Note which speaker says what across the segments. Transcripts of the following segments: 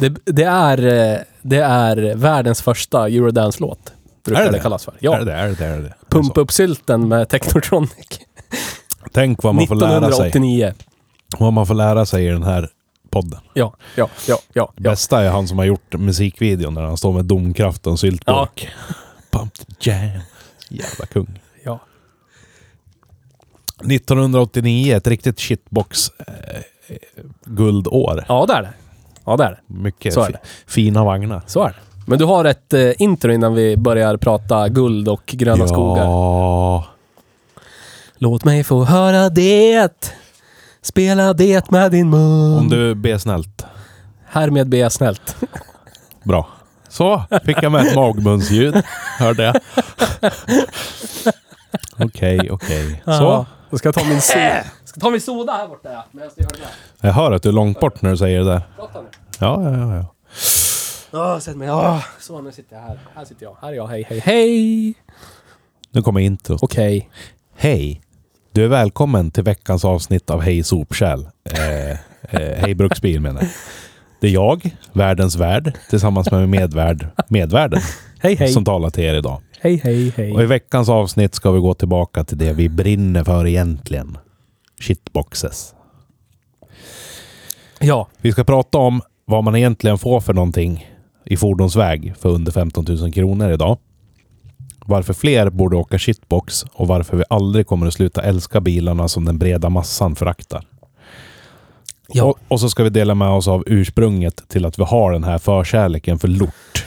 Speaker 1: Det, det, är, eh, det är världens första Eurodance-låt. Brukar
Speaker 2: Är det
Speaker 1: det kallas för.
Speaker 2: Är
Speaker 1: Ja.
Speaker 2: det det? Är det? Är det?
Speaker 1: Pumpa upp sylten med Technotronic.
Speaker 2: Tänk vad man får lära sig.
Speaker 1: 1989.
Speaker 2: Vad man får lära sig i den här podden.
Speaker 1: Ja, ja, ja, ja. ja.
Speaker 2: Bästa är han som har gjort musikvideon när han står med domkraft och en syltburk. Pump the jam. Jävla kung.
Speaker 1: ja.
Speaker 2: 1989, ett riktigt shitbox eh, guldår.
Speaker 1: Ja, det är det. Ja, det är det.
Speaker 2: Mycket
Speaker 1: Så är det.
Speaker 2: fina vagnar.
Speaker 1: Så är det. Men du har ett eh, intro innan vi börjar prata guld och gröna skogar.
Speaker 2: Ja.
Speaker 1: Låt mig få höra det. Spela det med din mun.
Speaker 2: Om du ber snällt.
Speaker 1: Härmed ber jag snällt.
Speaker 2: Bra. Så, fick jag med ett magmunsljud. Hörde jag. Okej, okej. Så.
Speaker 1: Ja. Då ska jag ta min soda. Ta min soda här borta ja. Medan jag gör det här.
Speaker 2: Jag hör att du är långt bort när du säger det där.
Speaker 1: Prata nu.
Speaker 2: Ja, ja, ja. ja.
Speaker 1: Ja, sätt mig. Ja, så nu sitter jag här. Här sitter jag. Här är jag. Hej, hej, hej.
Speaker 2: Nu kommer introt.
Speaker 1: Okej.
Speaker 2: Hej! Du är välkommen till veckans avsnitt av Hej Sopkärl. Eh, eh, hej Bruksbil menar jag. Det är jag, världens värd, tillsammans med min medvärd, medvärden,
Speaker 1: Hej, hej.
Speaker 2: som talar till er idag.
Speaker 1: Hej, hej,
Speaker 2: Och i
Speaker 1: hej.
Speaker 2: veckans avsnitt ska vi gå tillbaka till det vi brinner för egentligen. Shitboxes.
Speaker 1: Ja,
Speaker 2: Vi ska prata om vad man egentligen får för någonting i fordonsväg för under 15 000 kronor idag. Varför fler borde åka shitbox och varför vi aldrig kommer att sluta älska bilarna som den breda massan föraktar.
Speaker 1: Ja.
Speaker 2: Och, och så ska vi dela med oss av ursprunget till att vi har den här förkärleken för lort.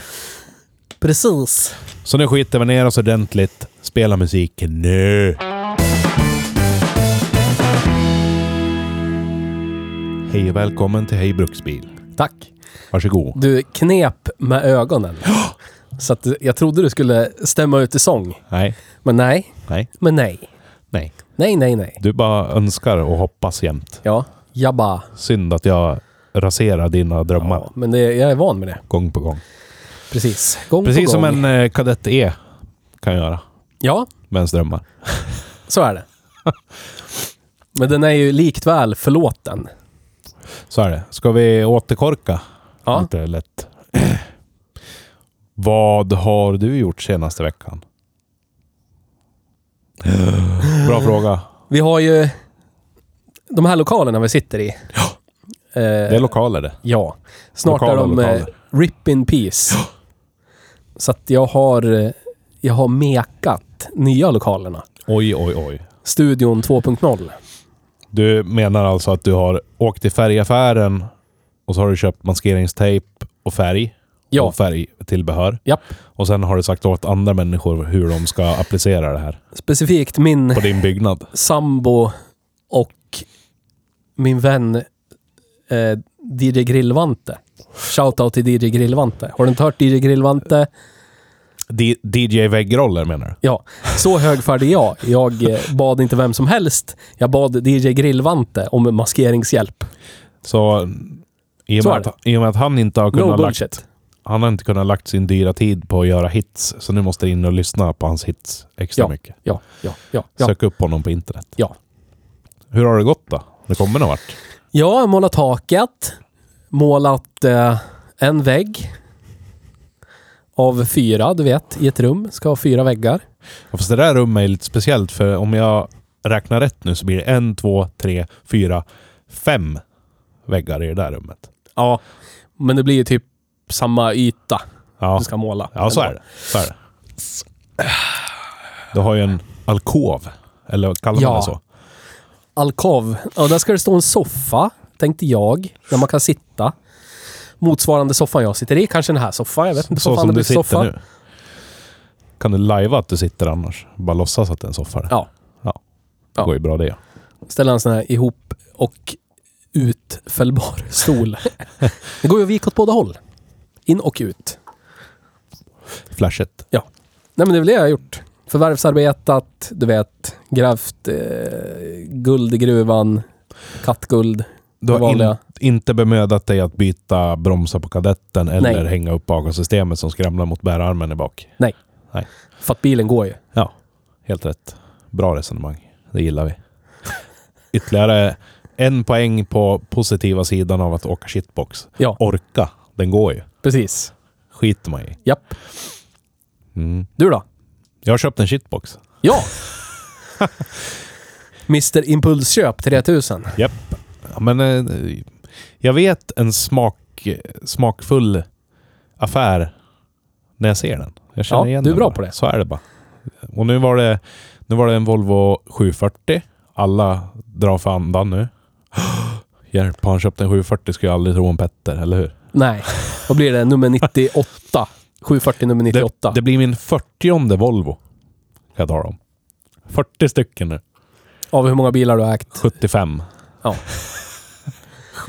Speaker 1: precis.
Speaker 2: Så nu skiter vi ner oss ordentligt, spelar musik nu. Hej och välkommen till Hej Bruksbil.
Speaker 1: Tack.
Speaker 2: Varsågod.
Speaker 1: Du knep med ögonen. Så att jag trodde du skulle stämma ut i sång.
Speaker 2: Nej,
Speaker 1: Men nej.
Speaker 2: nej,
Speaker 1: Men nej.
Speaker 2: nej.
Speaker 1: Nej, nej, nej.
Speaker 2: Du bara önskar och hoppas jämt.
Speaker 1: Ja, jag bara...
Speaker 2: Synd att jag raserar dina drömmar
Speaker 1: Ja, men det, jag är van med det.
Speaker 2: gång på gång.
Speaker 1: Precis. Gång
Speaker 2: Precis
Speaker 1: på
Speaker 2: som
Speaker 1: gång.
Speaker 2: en eh, kadett E kan göra
Speaker 1: Ja,
Speaker 2: med ens drömmar.
Speaker 1: så är det. Men den är ju likt väl förlåten.
Speaker 2: Så är det. Ska vi återkorka?
Speaker 1: Ja.
Speaker 2: Lite lätt. Vad har du gjort senaste veckan? Bra fråga.
Speaker 1: Vi har ju de här lokalerna vi sitter i. Ja.
Speaker 2: Det är lokaler det.
Speaker 1: Ja. Snart
Speaker 2: Lokala
Speaker 1: är de eh,
Speaker 2: lokaler.
Speaker 1: rip in peace. Så att jag har, eh, jag har mekat nya lokalerna.
Speaker 2: Oj, oj, oj.
Speaker 1: Studion 2.0.
Speaker 2: Du menar alltså att du har åkt till färgaffären och så har du köpt maskeringstejp och färg
Speaker 1: Ja.
Speaker 2: och färgtillbehör.
Speaker 1: Japp.
Speaker 2: Och sen har du sagt åt andra människor hur de ska applicera det här
Speaker 1: Specifikt min
Speaker 2: på din byggnad.
Speaker 1: sambo och min vän eh, DJ Grillvante. Shoutout till DJ Grillvante. Har du inte hört DJ Grillvante?
Speaker 2: D- DJ väggroller menar du?
Speaker 1: Ja, så högfärdig är jag. Jag eh, bad inte vem som helst. Jag bad DJ Grillvante om maskeringshjälp.
Speaker 2: Så i och, med att, i och med att han inte har
Speaker 1: No
Speaker 2: kunnat
Speaker 1: bullshit.
Speaker 2: lagt, han har inte kunnat lagt sin dyra tid på att göra hits. Så nu måste du in och lyssna på hans hits extra
Speaker 1: Ja.
Speaker 2: mycket.
Speaker 1: Ja, ja, ja. Ja,
Speaker 2: Sök upp honom på internet.
Speaker 1: ja.
Speaker 2: Hur har det gått då? Det kommer någon vart?
Speaker 1: Jag har målat taket. Målat eh, en vägg. Av fyra, du vet. I ett rum ska ha fyra väggar.
Speaker 2: Ja, Fast det där rummet är lite speciellt för om jag räknar rätt nu så blir det en, två, tre, fyra, fem väggar i det där rummet.
Speaker 1: Ja, men det blir ju typ samma yta
Speaker 2: Ja,
Speaker 1: du ska måla.
Speaker 2: ja så är det. Så är det. Du har ju en alkov. Eller kallar man
Speaker 1: Ja.
Speaker 2: det så?
Speaker 1: Alkov. Ja, där ska det stå en soffa, tänkte jag. Där man kan sitta. Motsvarande soffan jag sitter i. Kanske den här soffan. Jag vet inte
Speaker 2: Så som
Speaker 1: det
Speaker 2: du sitter
Speaker 1: soffa.
Speaker 2: nu. Kan du lajva att du sitter annars? Bara låtsas att det är en soffa.
Speaker 1: Ja.
Speaker 2: Det
Speaker 1: Ja.
Speaker 2: går ju bra det.
Speaker 1: Ställa en sån här ihop och utfällbar stol. det går ju att vika åt båda håll. In och ut.
Speaker 2: Flashigt.
Speaker 1: Nej men det är väl det jag har gjort. Förvärvsarbetat, du vet, grävt eh, guld i gruvan, kattguld.
Speaker 2: Du har in, inte bemödat dig att byta bromsar på kadetten eller
Speaker 1: Nej.
Speaker 2: hänga upp avgassystemet som skramlar mot bärarmen i bak.
Speaker 1: För att bilen går ju.
Speaker 2: Ja, helt rätt. Bra resonemang. Det gillar vi. Ytterligare en poäng på positiva sidan av att åka shitbox.
Speaker 1: Ja,
Speaker 2: Orka, den går ju.
Speaker 1: precis.
Speaker 2: Skiter man i.
Speaker 1: Japp.
Speaker 2: Mm.
Speaker 1: Du då?
Speaker 2: Jag har köpt en shitbox.
Speaker 1: Ja! Mr Impulsköp 3000.
Speaker 2: Ja, men eh, jag vet en smak, smakfull affär när jag ser den. Jag känner
Speaker 1: Ja,
Speaker 2: igen
Speaker 1: du är
Speaker 2: den
Speaker 1: bra
Speaker 2: bara.
Speaker 1: på det.
Speaker 2: Så är det bara. Och nu var det, nu var det en Volvo 740. Alla drar för andan nu. Hjälp, har han köpt en 740 skulle jag aldrig tro om Petter, eller hur?
Speaker 1: Nej, vad blir det? Nummer 98. 740 nummer 98.
Speaker 2: Det, det blir min 40 Volvo. Jag tala om. 40 stycken nu.
Speaker 1: Av hur många bilar du har ägt.
Speaker 2: 75.
Speaker 1: Ja.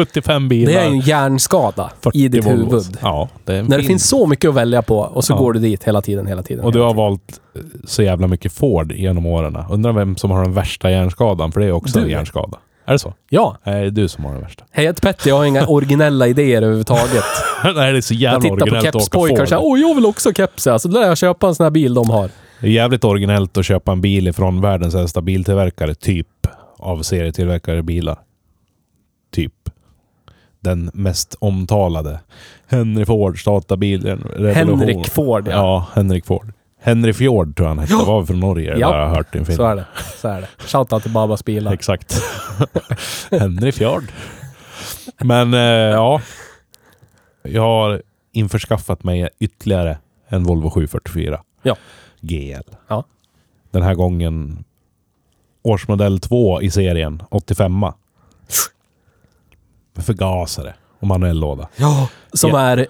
Speaker 2: 75 bilar.
Speaker 1: Det är ju en hjärnskada
Speaker 2: 40
Speaker 1: i ditt
Speaker 2: Volvos.
Speaker 1: huvud.
Speaker 2: Ja, det
Speaker 1: När det
Speaker 2: fin-
Speaker 1: finns så mycket att välja på och så
Speaker 2: Ja.
Speaker 1: går du dit hela tiden, hela tiden.
Speaker 2: Och du
Speaker 1: hela
Speaker 2: har
Speaker 1: tiden.
Speaker 2: valt eh, så jävla mycket Ford genom åren. Undrar vem som har den värsta hjärnskadan, för det är också
Speaker 1: Du.
Speaker 2: en hjärnskada. Är det så?
Speaker 1: Ja.
Speaker 2: Nej, det är du som har den värsta.
Speaker 1: Hej, jag heter Petter. Jag har inga originella idéer överhuvudtaget.
Speaker 2: Nej, det är så
Speaker 1: Jag
Speaker 2: jävla
Speaker 1: tittar på
Speaker 2: originellt att åka
Speaker 1: kepspojkar och
Speaker 2: Ford.
Speaker 1: säger åh, jag vill också kepsa. Så då lär jag köpa en sån här bil de har.
Speaker 2: Det är jävligt originellt att köpa en bil ifrån världens äldsta biltillverkare, typ. Av serietillverkare bilar. Typ. Den mest omtalade. Henry Ford startar bilen. Revolution.
Speaker 1: Henrik Ford, ja.
Speaker 2: Ja, Henrik Ford. Henry Fjord tror jag han hette. Var från Norge.
Speaker 1: Ja.
Speaker 2: Det har jag hört i en film.
Speaker 1: Så är det. Så är det. Shoutout till Babas bilar.
Speaker 2: Exakt. Henry Fjord. Men eh, ja. Jag har införskaffat mig ytterligare en Volvo 744.
Speaker 1: Ja.
Speaker 2: GL.
Speaker 1: Ja.
Speaker 2: Den här gången årsmodell 2 i serien, 85 Med förgasare och manuell låda.
Speaker 1: Ja. Som
Speaker 2: Ja.
Speaker 1: är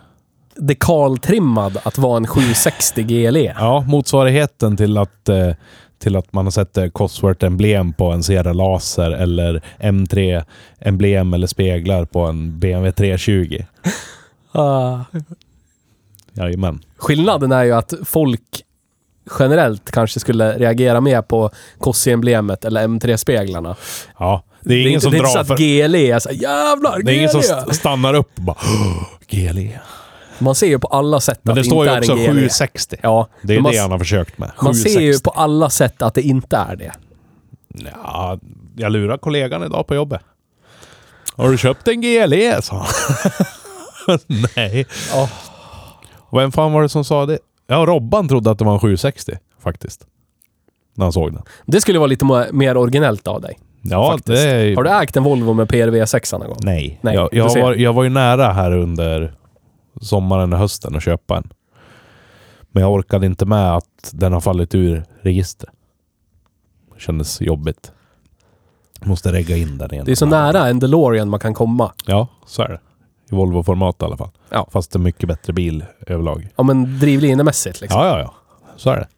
Speaker 1: dekaltrimmad att vara en 760 GLE.
Speaker 2: Ja, motsvarigheten till att, eh, till att man eh, Cosworth-emblem på en Sierra Laser eller M3-emblem eller speglar på en BMW 320.
Speaker 1: Ah.
Speaker 2: Jajamän.
Speaker 1: Skillnaden är ju att folk generellt kanske skulle reagera mer på Kossi-emblemet eller M3-speglarna.
Speaker 2: Ja, det är ingen
Speaker 1: inte-
Speaker 2: som
Speaker 1: det är inte så att. GLE är så här, jävlar,
Speaker 2: Det är ingen som
Speaker 1: GLE!
Speaker 2: st- stannar upp och bara "Åh, GLE.
Speaker 1: Man ser ju på alla sätt
Speaker 2: Men
Speaker 1: att
Speaker 2: det
Speaker 1: det
Speaker 2: står
Speaker 1: inte
Speaker 2: ju
Speaker 1: är
Speaker 2: också
Speaker 1: en GLE.
Speaker 2: 760.
Speaker 1: Ja,
Speaker 2: Det är
Speaker 1: men man,
Speaker 2: det han har försökt med.
Speaker 1: man ser ju
Speaker 2: 760.
Speaker 1: på alla sätt att det inte är det.
Speaker 2: Ja, jag lurar kollegan idag på jobbet. Har du köpt en GLE? sa han. Nej. Och vem fan var det som sa det? Ja, Robban trodde att det var en 760 faktiskt. När han såg den.
Speaker 1: Det skulle vara lite mer originellt av dig.
Speaker 2: Ja,
Speaker 1: Faktiskt.
Speaker 2: det är...
Speaker 1: Har du ägt en Volvo med PRV 6 någon gång?
Speaker 2: Nej.
Speaker 1: Nej,
Speaker 2: jag, jag, var, jag var ju nära här under sommaren och hösten att köpa en. Men jag orkade inte med att den har fallit ur registret. Kändes jobbigt. Måste regga in den igen.
Speaker 1: Det är så nära en DeLorean man kan komma.
Speaker 2: Ja, så är det. I Volvo-format i alla fall.
Speaker 1: Ja.
Speaker 2: Fast en mycket bättre bil överlag.
Speaker 1: Ja, men drivlinemässigt liksom.
Speaker 2: Ja, ja, ja. Så är det.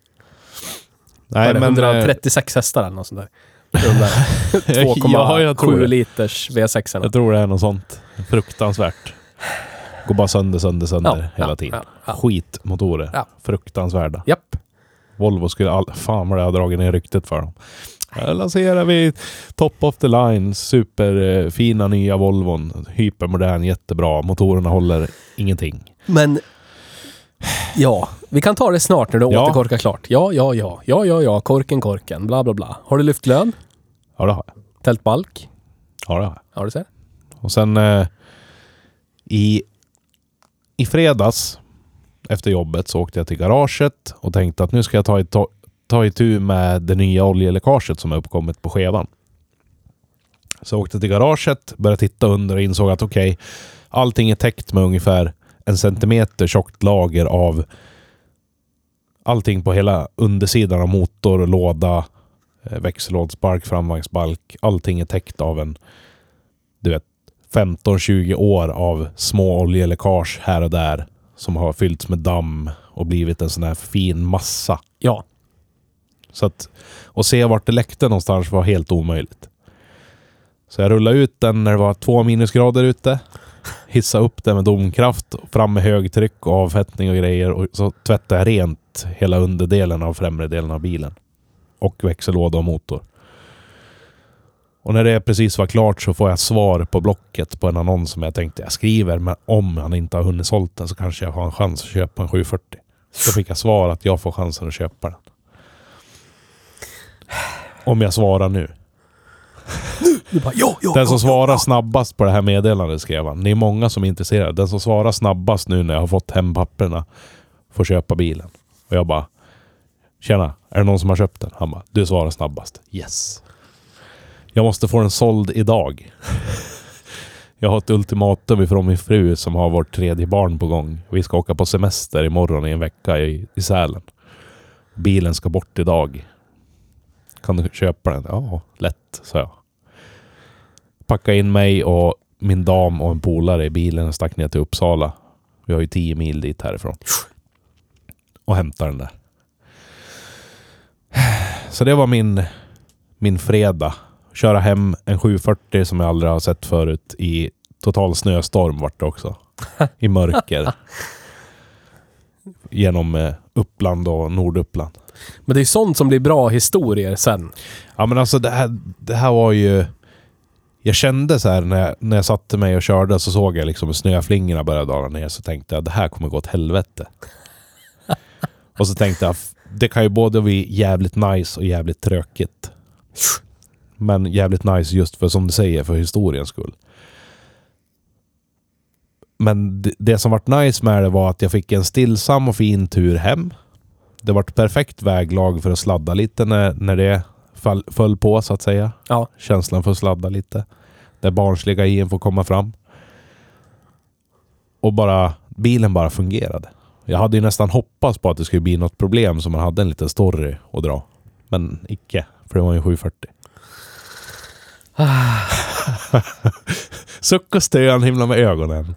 Speaker 2: Nej,
Speaker 1: det,
Speaker 2: men... eh,
Speaker 1: 136 hästar eller något sånt där. Den där
Speaker 2: Ja, jag tror
Speaker 1: 2,7
Speaker 2: det.
Speaker 1: liters V6.
Speaker 2: Jag tror det är något sånt. Fruktansvärt. Går bara sönder, sönder, sönder
Speaker 1: Ja,
Speaker 2: hela
Speaker 1: ja,
Speaker 2: tiden.
Speaker 1: ja, ja.
Speaker 2: Skitmotorer.
Speaker 1: Ja.
Speaker 2: Fruktansvärda.
Speaker 1: Japp.
Speaker 2: Volvo skulle all... Fan vad det har dragit ner ryktet för dem. Här lanserar vi top of the line, superfina nya Volvon. Hypermodern, jättebra. Motorerna håller ingenting.
Speaker 1: Men... Ja, vi kan ta det snart när du
Speaker 2: Ja.
Speaker 1: återkorkar klart. Ja, ja, ja. Ja, ja, ja. Korken, korken. Bla, bla, bla. Har du lyft lön?
Speaker 2: Ja, det har jag.
Speaker 1: Tält balk?
Speaker 2: Ja, det har jag.
Speaker 1: Ja, du ser.
Speaker 2: Och sen eh, i, i fredags efter jobbet så åkte jag till garaget och tänkte att nu ska jag ta, i, ta, ta itu med det nya oljeläckaget som har uppkommit på skevan. Så jag åkte till garaget, började titta under och insåg att okej, allting är täckt med ungefär en centimeter tjockt lager av allting på hela undersidan av motor, låda, eh, växellådsbalk, framvagnsbalk. Allting är täckt av en, du vet, 15-20 år av små oljeläckage här och där som har fyllts med damm och blivit en sån här fin massa.
Speaker 1: Ja.
Speaker 2: Så att, och se vart det läckte någonstans var helt omöjligt. Så jag rullade ut den när det var två minusgrader ute. Hissa upp den med domkraft, fram med högtryck och avfettning och grejer. Och så tvättade jag rent hela underdelen av främre delen av bilen. Och växellåda och motor. Och när det precis var klart så får jag svar på Blocket på en annons som jag tänkte jag skriver. Men om han inte har hunnit sålt den så kanske jag har en chans att köpa en 740. Så fick jag svar att jag får chansen att köpa den. Om jag svarar nu.
Speaker 1: Du bara, ja, ja,
Speaker 2: Den som
Speaker 1: ja,
Speaker 2: svarar snabbast på det här meddelandet skrev han. Det är många som är intresserade. Den som svarar snabbast nu när jag har fått hem papperna får köpa bilen. Och jag bara... Tjena, är det någon som har köpt den? Han bara, du svarar snabbast. Yes. Jag måste få den såld idag. Jag har ett ultimatum ifrån min fru som har vårt tredje barn på gång. Vi ska åka på semester imorgon i en vecka i, i Sälen. Bilen ska bort idag. Kan du köpa den? Ja, lätt, sa jag. Packa in mig och min dam och en polare i bilen och stack ner till Uppsala. Vi har ju tio mil dit härifrån. Och hämtade den där. Så det var min, min fredag. Köra hem en 740 som jag aldrig har sett förut i total snöstorm vart det också. I mörker. Genom eh, Uppland och Norduppland.
Speaker 1: Men det är sånt som blir bra historier sen.
Speaker 2: Ja men alltså det här, det här var ju... Jag kände så här när jag, när jag satte mig och körde så såg jag liksom snöflingorna började dala ner. Så tänkte jag det här kommer gå åt helvete. och så tänkte jag det kan ju både bli jävligt nice och jävligt tråkigt. Men jävligt nice just för som du säger, för historiens skull. Men det, som vart nice med det var att jag fick en stillsam och fin tur hem. Det vart perfekt väglag för att sladda lite när, när det fall, föll på så att säga.
Speaker 1: Ja.
Speaker 2: Känslan för att sladda lite. Det barnsliga i en får komma fram. Och bara, bilen bara fungerade. Jag hade ju nästan hoppats på att det skulle bli något problem så man hade en liten story att dra. Men icke, för det var ju en 740. Suck och stön, himla med ögonen.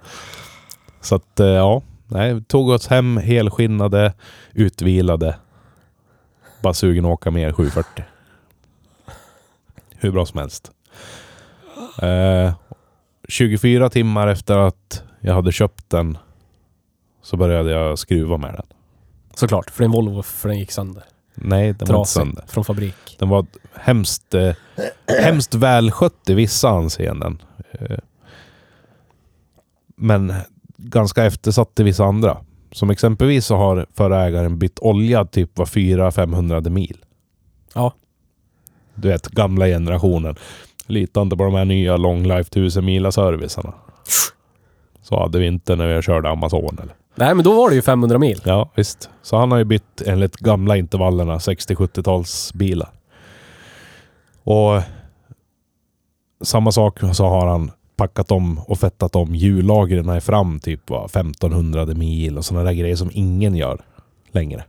Speaker 2: Så att, eh, ja. Nej, tog oss hem helskinnade, utvilade. Bara sugen att åka mer 740. Hur bra som helst. Eh, 24 timmar efter att jag hade köpt den så började jag skruva med den.
Speaker 1: Såklart, för det är en Volvo för den gick sönder.
Speaker 2: Nej, den var inte
Speaker 1: Trasig
Speaker 2: sönder.
Speaker 1: från fabrik.
Speaker 2: Den var hemskt, eh, hemskt välskött i vissa anseenden. Eh, men ganska eftersatt i vissa andra. Som exempelvis så har förra ägaren bytt olja typ var 400-500 mil.
Speaker 1: Ja.
Speaker 2: Du vet, gamla generationen. Litar inte på de här nya long life 1000 mila servicerna. Så hade vi inte när vi körde Amazon eller?
Speaker 1: Nej, men då var det ju 500 mil.
Speaker 2: Ja, visst. Så han har ju bytt enligt gamla intervallerna 60-70-tals bilar. Och samma sak så har han packat om och fettat om hjullagren är fram typ va, 1500 mil och sådana där grejer som ingen gör längre.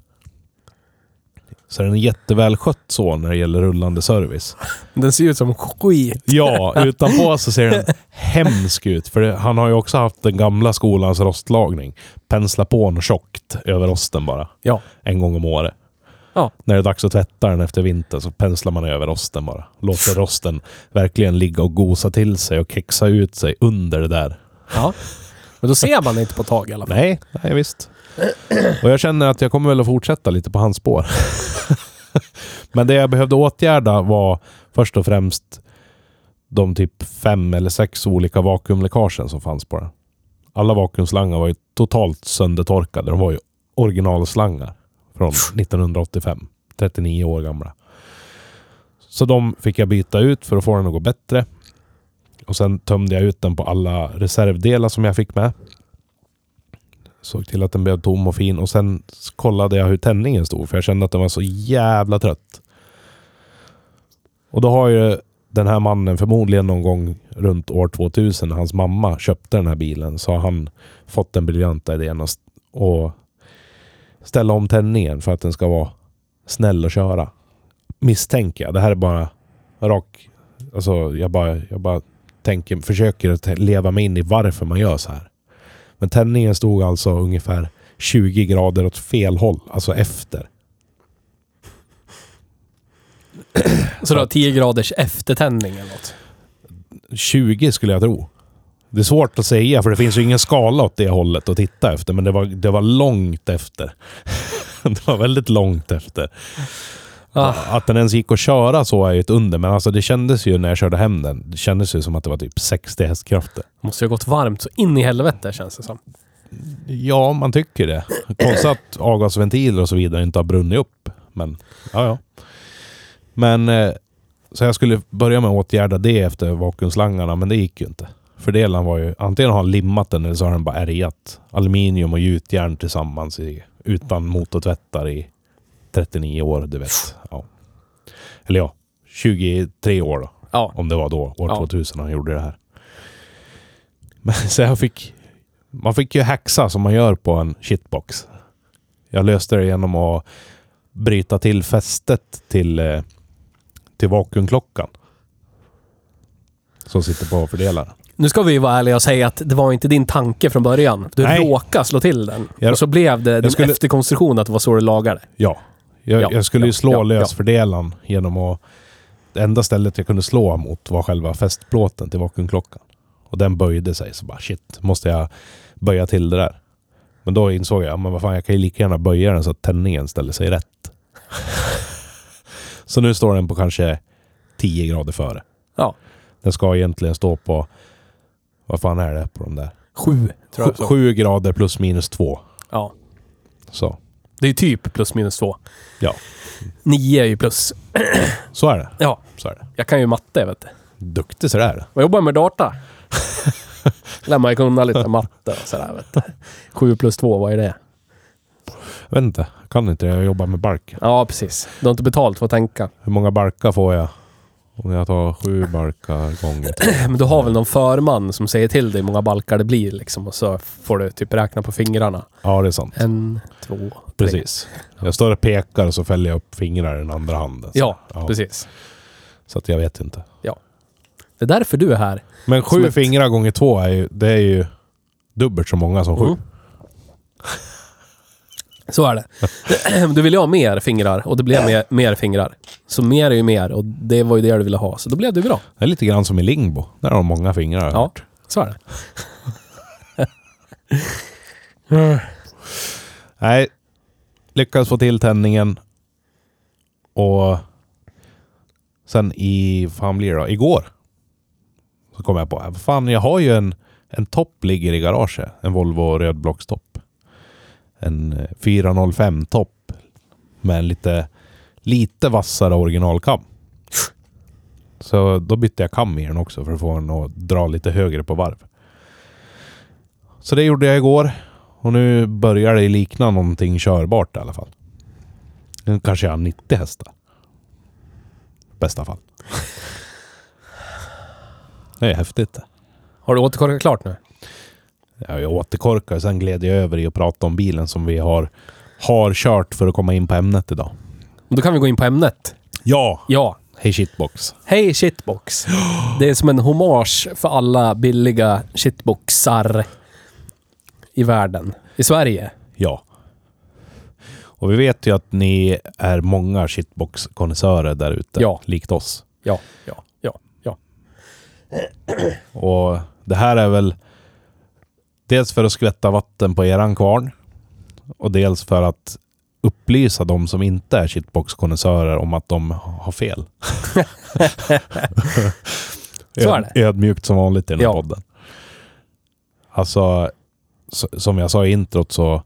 Speaker 2: Så den är jättevälskött så när det gäller rullande service.
Speaker 1: Den ser ut som skit.
Speaker 2: Ja, utanpå så ser den hemsk ut. För det, han har ju också haft den gamla skolans rostlagning. Pensla på något tjockt över rosten bara.
Speaker 1: Ja.
Speaker 2: En gång om året.
Speaker 1: Ja.
Speaker 2: När det är dags att tvätta den efter vintern så penslar man över rosten bara. Låter rosten verkligen ligga och gosa till sig och kexa ut sig under det där.
Speaker 1: Ja. Men då ser man inte på tag i alla fall.
Speaker 2: Nej, nej visst. Och jag känner att jag kommer väl att fortsätta lite på hans spår. Men det jag behövde åtgärda var först och främst de typ fem eller sex olika vakuumläckagen som fanns på den. Alla vakuumslangar var ju totalt söndertorkade. De var ju originalslangar från 1985. 39 år gamla. Så de fick jag byta ut för att få den att gå bättre. Och sen tömde jag ut den på alla reservdelar som jag fick med. Såg till att den blev tom och fin och sen kollade jag hur tändningen stod för jag kände att den var så jävla trött. Och då har ju den här mannen förmodligen någon gång runt år 2000 när hans mamma köpte den här bilen så har han fått den briljanta idén att och ställa om tändningen för att den ska vara snäll att köra. Misstänker jag. Det här är bara rak... Alltså jag bara, jag bara tänker, försöker leva mig in i varför man gör så här. Men tändningen stod alltså ungefär 20 grader åt fel håll, alltså efter.
Speaker 1: Så du har 10 graders eftertändning eller något?
Speaker 2: 20 skulle jag tro. Det är svårt att säga för det finns ju ingen skala åt det hållet att titta efter. Men det var, det var långt efter. det var väldigt långt efter.
Speaker 1: Ah.
Speaker 2: Att den ens gick att köra så är ju ett under. Men alltså det kändes ju när jag körde hem den. Det kändes ju som att det var typ 60 hästkrafter.
Speaker 1: Måste ju ha gått varmt så in i helvete känns det som.
Speaker 2: Ja, man tycker det. Konstigt att avgasventiler och så vidare inte har brunnit upp. Men, ja ja. Men, eh, så jag skulle börja med att åtgärda det efter vakuumslangarna, men det gick ju inte. Fördelen var ju, antingen har han limmat den eller så har den bara ärgat. Aluminium och gjutjärn tillsammans i, utan motortvättar i 39 år, du vet. Ja. Eller ja, 23 år då.
Speaker 1: Ja.
Speaker 2: Om det var då, år
Speaker 1: Ja.
Speaker 2: 2000 han gjorde det här. Men så jag fick... Man fick ju hacksa som man gör på en shitbox. Jag löste det genom att bryta till fästet till, eh, till vakuumklockan. Som sitter på fördelaren.
Speaker 1: Nu ska vi ju vara ärliga och säga att det var inte din tanke från början. Du
Speaker 2: Nej.
Speaker 1: råkade slå till den.
Speaker 2: Jag-
Speaker 1: och så blev det din
Speaker 2: skulle-
Speaker 1: efterkonstruktion att det var så du lagade.
Speaker 2: Ja. Jag,
Speaker 1: Ja,
Speaker 2: jag skulle ju slå
Speaker 1: ja,
Speaker 2: lös
Speaker 1: ja.
Speaker 2: fördelaren genom att... Det enda stället jag kunde slå mot var själva fästplåten till vakuumklockan. Och den böjde sig. Så bara shit, måste jag böja till det där? Men då insåg jag, men vad fan, jag kan ju lika gärna böja den så att tändningen ställer sig rätt. så nu står den på kanske 10 grader före.
Speaker 1: Ja.
Speaker 2: Den ska egentligen stå på... Vad fan är det på de där?
Speaker 1: Sju, tror jag. så.
Speaker 2: 7 grader plus minus 2.
Speaker 1: Ja.
Speaker 2: Så.
Speaker 1: Det är typ plus minus två.
Speaker 2: Ja.
Speaker 1: Nio är ju plus.
Speaker 2: Så är det.
Speaker 1: Ja,
Speaker 2: Så är det.
Speaker 1: jag kan ju matte vet du.
Speaker 2: Duktig sådär.
Speaker 1: Jag jobbar med data. Lär man ju kunna lite matte och sådär vet du. Sju plus två, vad är det?
Speaker 2: Jag vet inte. Jag kan inte. Jag jobbar med bark.
Speaker 1: Ja, precis. Du har inte betalt för att tänka.
Speaker 2: Hur många barkar får jag? Om jag tar sju barkar gånger två.
Speaker 1: Men du har väl någon förman som säger till dig hur många balkar det blir liksom och så får du typ räkna på fingrarna.
Speaker 2: Ja, det är sant.
Speaker 1: En, två, tre.
Speaker 2: Precis. Jag står och pekar och så fäller jag upp fingrar i den andra handen. Så,
Speaker 1: Ja, precis.
Speaker 2: Så att jag vet inte.
Speaker 1: Det är därför du är här.
Speaker 2: Men
Speaker 1: Som
Speaker 2: sju
Speaker 1: ett-
Speaker 2: fingrar gånger två är ju, det är ju dubbelt så många som sju.
Speaker 1: Mm. Så är det. Du ville ju ha mer fingrar och det blev mer, mer fingrar. Så mer är ju mer och det var ju det du ville ha. Så då blev det bra.
Speaker 2: Det är lite grann som i Lingbo. Där har de många fingrar. har jag
Speaker 1: Ja,
Speaker 2: hört.
Speaker 1: så är det.
Speaker 2: Nej, lyckades få till tändningen. Och sen i, fan blir det då? Igår. Så kom jag på, äh, vad fan jag har ju en, en topp ligger i garaget. En Volvo rödblockstopp. En eh, 405 topp. Med en lite, lite vassare originalkam. Så då bytte jag kam i den också för att få den att dra lite högre på varv. Så det gjorde jag igår. Och nu börjar det likna någonting körbart i alla fall. Nu kanske jag har 90 hästar. Bästa fall. Det är häftigt det.
Speaker 1: Har du återkorkat klart nu?
Speaker 2: Ja, jag återkorkar och sen gled jag över i att prata om bilen som vi har, har kört för att komma in på ämnet idag.
Speaker 1: Då kan vi gå in på ämnet.
Speaker 2: Ja!
Speaker 1: Ja.
Speaker 2: Hej shitbox.
Speaker 1: Hej shitbox. Det är som en hommage för alla billiga shitboxar i världen. I Sverige.
Speaker 2: Ja. Och vi vet ju att ni är många shitbox-konnässörer där ute.
Speaker 1: Ja.
Speaker 2: Likt oss.
Speaker 1: Ja, ja, ja, ja.
Speaker 2: Och det här är väl dels för att skvätta vatten på eran kvarn och dels för att upplysa de som inte är shitbox-konnässörer om att de har fel.
Speaker 1: Så är det.
Speaker 2: Ödmjukt som vanligt i den här
Speaker 1: Ja.
Speaker 2: podden. Alltså, som jag sa i introt så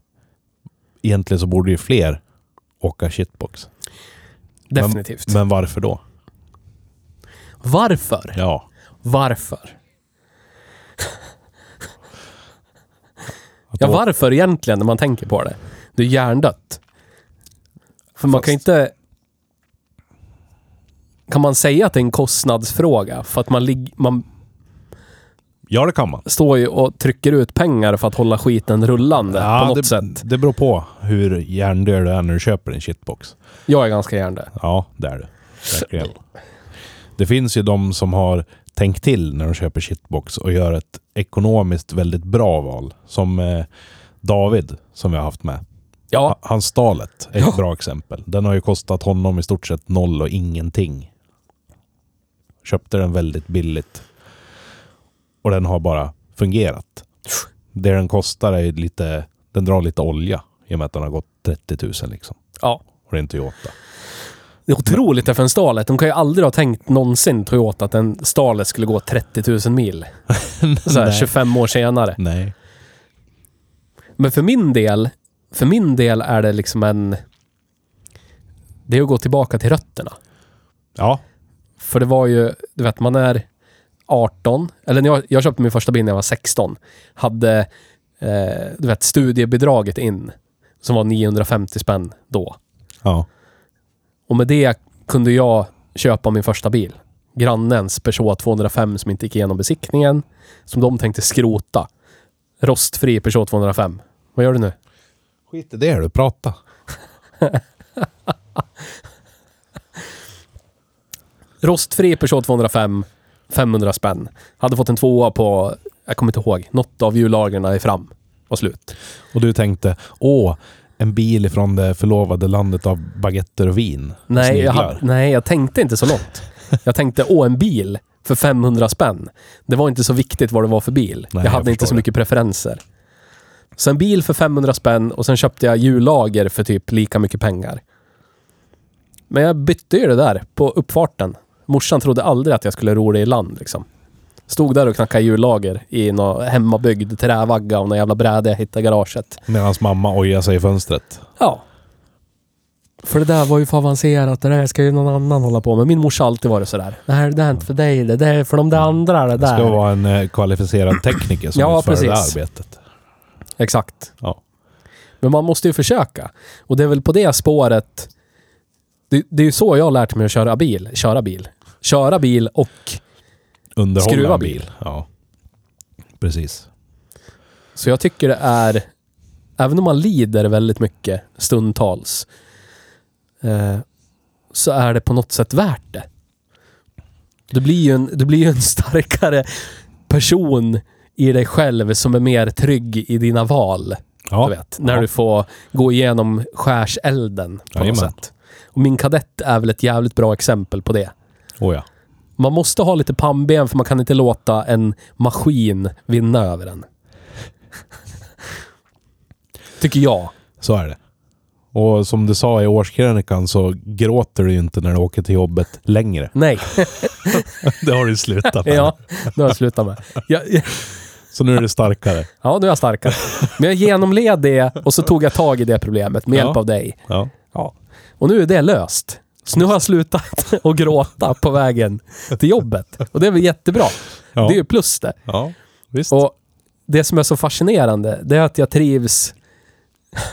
Speaker 2: egentligen så borde ju fler åka shitbox.
Speaker 1: Definitivt.
Speaker 2: Men varför då?
Speaker 1: Varför?
Speaker 2: Ja.
Speaker 1: Varför?
Speaker 2: Att
Speaker 1: Ja, varför egentligen när man tänker på det? Det är hjärndött. För man kan
Speaker 2: Fast-
Speaker 1: inte... Kan man säga att det är en kostnadsfråga? För att man, lig, man
Speaker 2: Ja, det kan man.
Speaker 1: står ju och trycker ut pengar för att hålla skiten rullande på något
Speaker 2: det,
Speaker 1: sätt.
Speaker 2: det beror på hur hjärndöd du är när du köper en shitbox.
Speaker 1: Jag är ganska hjärndöd.
Speaker 2: Ja, det är det. Verkligen. Det finns ju de som har tänk till när de köper shitbox och gör ett ekonomiskt väldigt bra val. Som eh, David, som vi har haft med.
Speaker 1: Ja,
Speaker 2: Ha- Hans Stalet är ett
Speaker 1: Ja.
Speaker 2: bra exempel. Den har ju kostat honom i stort sett noll och ingenting. Köpte den väldigt billigt. Och den har bara fungerat. Det den kostar är lite... Den drar lite olja i och med att den har gått 30 000 liksom.
Speaker 1: ja.
Speaker 2: Och det är en Toyota.
Speaker 1: Det är otroligt för en Starlet. De kan ju aldrig ha tänkt någonsin, Toyota, att en Starlet skulle gå 30 000 mil. Så här,
Speaker 2: Nej.
Speaker 1: 25 år senare.
Speaker 2: Nej.
Speaker 1: Men för min del, för min del är det liksom en... Det är att gå tillbaka till rötterna.
Speaker 2: Ja.
Speaker 1: För det var ju, du vet, man är 18, eller när jag, jag köpte min första bil när jag var 16. Hade, eh, du vet, studiebidraget in. Som var 950 spänn då.
Speaker 2: Ja.
Speaker 1: Och med det kunde jag köpa min första bil. Grannens Peugeot 205 som inte gick igenom besiktningen. Som de tänkte skrota. Rostfri Peugeot 205. Vad gör du nu?
Speaker 2: Skit i det du, prata.
Speaker 1: Rostfri Peugeot 205. 500 spänn. Hade fått en tvåa på, jag kommer inte ihåg, något av hjullagren är fram. Och slut.
Speaker 2: Och du tänkte, åh, en bil från det förlovade landet av baguetter och vin. och
Speaker 1: Nej jag,
Speaker 2: sniglar.
Speaker 1: hade- nej, jag tänkte inte så långt. Jag tänkte, åh, en bil för 500 spänn. Det var inte så viktigt vad det var för bil.
Speaker 2: Nej,
Speaker 1: jag
Speaker 2: jag
Speaker 1: hade inte
Speaker 2: förstår
Speaker 1: så
Speaker 2: det.
Speaker 1: mycket preferenser. Så en bil för 500 spänn och sen köpte jag hjullager för typ lika mycket pengar. Men jag bytte ju det där på uppfarten. Morsan trodde aldrig att jag skulle ro det i land liksom. Stod där och knackade hjullager i någon hemmabyggd trävagga och någon jävla bräde jag hittade i garaget.
Speaker 2: Medan mamma ojar sig i fönstret.
Speaker 1: Ja. För det där var ju för avancerat. Det där ska ju någon annan hålla på med. Min morsa har alltid varit sådär. Det här det är inte för dig. Det där är för de där andra. Det
Speaker 2: Det ska
Speaker 1: där.
Speaker 2: vara en eh, kvalificerad tekniker som
Speaker 1: Ja,
Speaker 2: utför det
Speaker 1: precis.
Speaker 2: arbetet.
Speaker 1: Exakt.
Speaker 2: Ja.
Speaker 1: Men man måste ju försöka. Och det är väl på det spåret... Det, det är ju så jag har lärt mig att köra bil. Köra bil. Köra bil och...
Speaker 2: Underhålla
Speaker 1: Skruva
Speaker 2: en bil.
Speaker 1: bil.
Speaker 2: Ja. Precis.
Speaker 1: Så jag tycker det är... Även om man lider väldigt mycket stundtals. Eh, så är det på något sätt värt det. Du blir ju en, du blir en starkare person i dig själv som är mer trygg i dina val.
Speaker 2: Ja.
Speaker 1: Du vet, när
Speaker 2: Ja.
Speaker 1: du får gå igenom skärselden på något
Speaker 2: Jajamän.
Speaker 1: sätt. Och min kadett är väl ett jävligt bra exempel på det.
Speaker 2: Oh, ja.
Speaker 1: Man måste ha lite pannben för man kan inte låta en maskin vinna över en. Tycker jag.
Speaker 2: Så är det. Och som du sa i årskrönikan så gråter du ju inte när du åker till jobbet längre.
Speaker 1: Nej,
Speaker 2: det har du slutat med.
Speaker 1: ja, det har jag slutat med. Jag, jag,
Speaker 2: Så nu är du starkare.
Speaker 1: ja, nu är jag starkare. Men jag genomled det och så tog jag tag i det problemet med
Speaker 2: Ja.
Speaker 1: hjälp av dig.
Speaker 2: Ja.
Speaker 1: Ja. Och nu är det löst. Så nu har jag slutat att gråta på vägen till jobbet. Och det är väl jättebra.
Speaker 2: Ja.
Speaker 1: Det är ju plus det.
Speaker 2: ja. Visst.
Speaker 1: Och det som är så fascinerande, det är att jag trivs...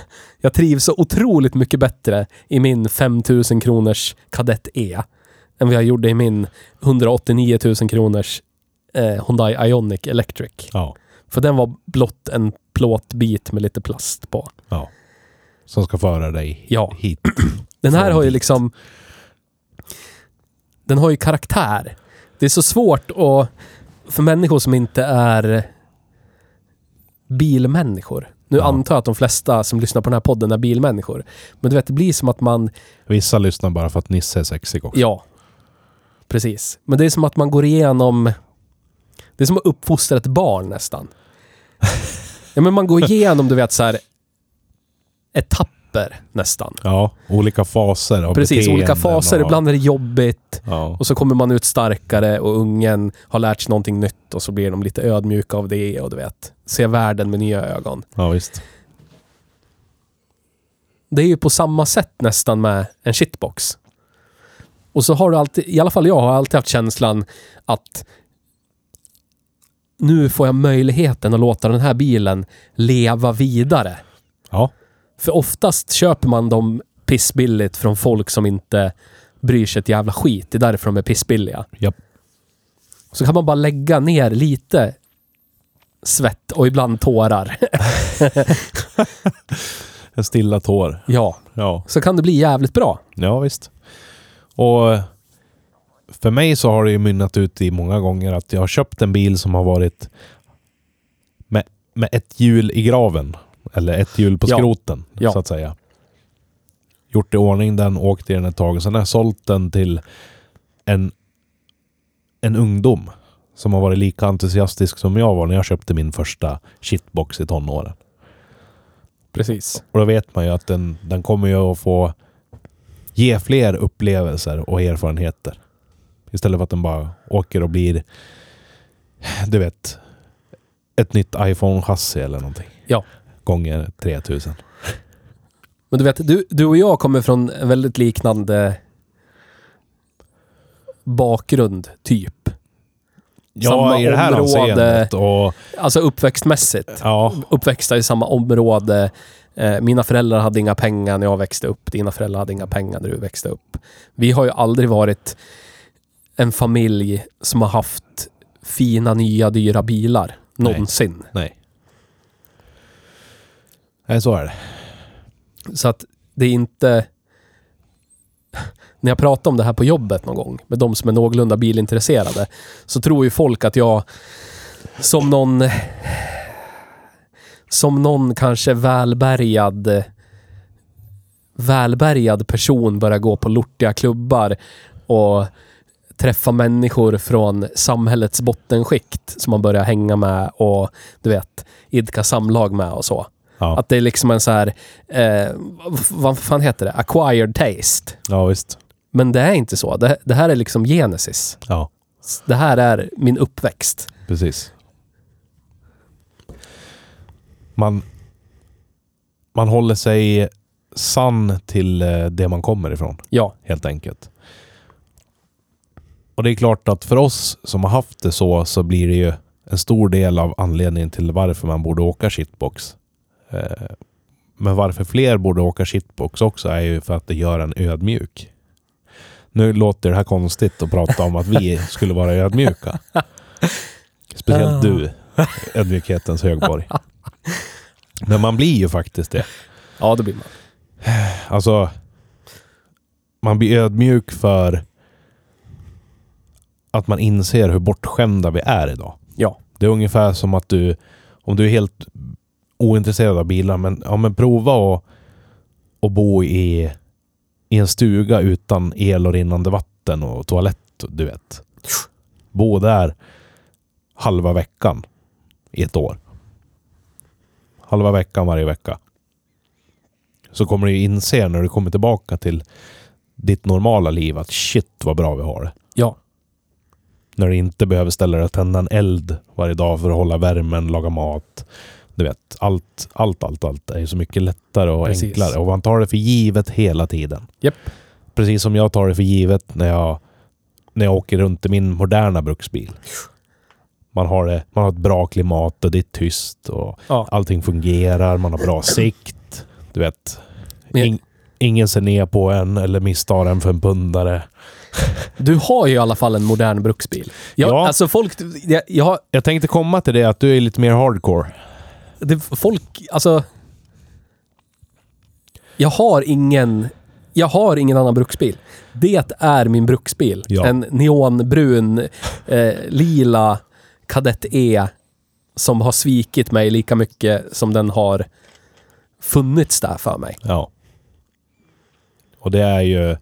Speaker 1: Jag trivs så otroligt mycket bättre i min 5000 kronors Kadett E än vad jag gjorde i min 189 000 kronors eh, Hyundai Ioniq Electric.
Speaker 2: Ja.
Speaker 1: För den var blott en plåtbit med lite plast på.
Speaker 2: ja. Som ska föra dig
Speaker 1: Ja.
Speaker 2: hit.
Speaker 1: Den här har ju liksom... Den har ju karaktär. Det är så svårt att... För människor som inte är bilmänniskor. Nu
Speaker 2: Ja.
Speaker 1: antar jag att de flesta som lyssnar på den här podden är bilmänniskor. Men du vet, det blir som att man...
Speaker 2: Vissa lyssnar bara för att Nisse är sexig också.
Speaker 1: Ja. Precis. Men det är som att man går igenom... Det är som att uppfostra ett barn nästan. ja, men man går igenom, du vet, så här etapper nästan.
Speaker 2: Ja, olika faser av
Speaker 1: Precis, olika faser.
Speaker 2: och-
Speaker 1: Ibland är det jobbigt.
Speaker 2: Ja.
Speaker 1: Och så kommer man ut starkare och ungen har lärt sig någonting nytt och så blir de lite ödmjuka av det och du vet, ser världen med nya ögon.
Speaker 2: ja, visst.
Speaker 1: Det är ju på samma sätt nästan med en shitbox. Och så har du alltid, i alla fall jag har alltid haft känslan att nu får jag möjligheten att låta den här bilen leva vidare.
Speaker 2: Ja,
Speaker 1: För oftast köper man dem pissbilligt från folk som inte bryr sig ett jävla skit. Det är därför de är pissbilliga.
Speaker 2: Japp.
Speaker 1: Så kan man bara lägga ner lite svett och ibland tårar.
Speaker 2: en stilla tår.
Speaker 1: ja,
Speaker 2: Ja,
Speaker 1: så kan det bli jävligt bra.
Speaker 2: ja visst. Och för mig så har det ju mynnat ut i många gånger att jag har köpt en bil som har varit med, med ett hjul i graven. Eller ett hjul på
Speaker 1: Ja.
Speaker 2: skroten,
Speaker 1: Ja.
Speaker 2: så att säga. Gjort i ordning den, åkt i den ett tag och sen har jag sålt den till en, en ungdom som har varit lika entusiastisk som jag var när jag köpte min första shitbox i tonåren.
Speaker 1: Precis.
Speaker 2: Och då vet man ju att den, den kommer ju att få ge fler upplevelser och erfarenheter. Istället för att den bara åker och blir, du vet, ett nytt iPhone-chassi eller någonting.
Speaker 1: Ja.
Speaker 2: Gånger 3000.
Speaker 1: Men du vet, du, du och jag kommer från en väldigt liknande bakgrund, typ. Samma
Speaker 2: i det här
Speaker 1: område.
Speaker 2: och
Speaker 1: Alltså uppväxtmässigt.
Speaker 2: ja,
Speaker 1: Uppväxta i samma område. Eh, mina föräldrar hade inga pengar när jag växte upp. Dina föräldrar hade inga pengar när du växte upp. Vi har ju aldrig varit en familj som har haft fina, nya, dyra bilar.
Speaker 2: Nej.
Speaker 1: Någonsin.
Speaker 2: nej. Nej, så är det.
Speaker 1: Så att det är inte... När jag pratar om det här på jobbet någon gång med de som är någorlunda bilintresserade så tror ju folk att jag som någon... Som någon kanske välbärgad välbärgad person börjar gå på lortiga klubbar och träffa människor från samhällets bottenskikt som man börjar hänga med och du vet, idka samlag med och så.
Speaker 2: Ja,
Speaker 1: Att det är liksom en så här, eh, vad fan heter det? Acquired taste.
Speaker 2: ja visst.
Speaker 1: Men det är inte så. Det, det här är liksom genesis.
Speaker 2: Ja,
Speaker 1: Det här är min uppväxt.
Speaker 2: precis. Man, man håller sig sann till eh, det man kommer ifrån.
Speaker 1: Ja,
Speaker 2: helt enkelt. Och det är klart att för oss som har haft det så, så blir det ju en stor del av anledningen till varför man borde åka shitbox. Eh, Men varför fler borde åka shitbox också är ju för att det gör en ödmjuk. Nu låter det här konstigt att prata om att vi skulle vara ödmjuka. Speciellt du, ödmjukhetens högborg. Men man blir ju faktiskt det.
Speaker 1: ja det blir man.
Speaker 2: Alltså, man blir ödmjuk för att man inser hur bortskämda vi är idag.
Speaker 1: Ja.
Speaker 2: Det är ungefär som att du, om du är helt ointresserad av bilar, men, ja, men prova att, att bo i, i en stuga utan el och rinnande vatten och toalett, du vet. Bo där halva veckan i ett år. Halva veckan varje vecka. Så kommer du inse när du kommer tillbaka till ditt normala liv att shit vad bra vi har det.
Speaker 1: Ja.
Speaker 2: När du inte behöver ställa dig och tända en eld varje dag för att hålla värmen, laga mat. Du vet, allt, allt, allt, allt är ju så mycket lättare och
Speaker 1: Precis.
Speaker 2: enklare. Och man tar det för givet hela tiden.
Speaker 1: Japp.
Speaker 2: Precis som jag tar det för givet när jag, när jag åker runt i min moderna bruksbil. Man har, det, man har ett bra klimat och det är tyst och
Speaker 1: ja.
Speaker 2: allting fungerar. Man har bra sikt. Du vet. In, ingen ser ner på en eller misstar en för en pundare.
Speaker 1: Du har ju i alla fall en modern bruksbil. Jag,
Speaker 2: Ja.
Speaker 1: Alltså folk... Jag, jag har...
Speaker 2: Jag tänkte komma till det att du är lite mer hardcore.
Speaker 1: Det, folk... Alltså... Jag har ingen... Jag har ingen annan bruksbil. Det är min bruksbil.
Speaker 2: Ja.
Speaker 1: En neonbrun, eh, lila Kadett E som har svikit mig lika mycket som den har funnits där för mig.
Speaker 2: Ja. Och det är ju...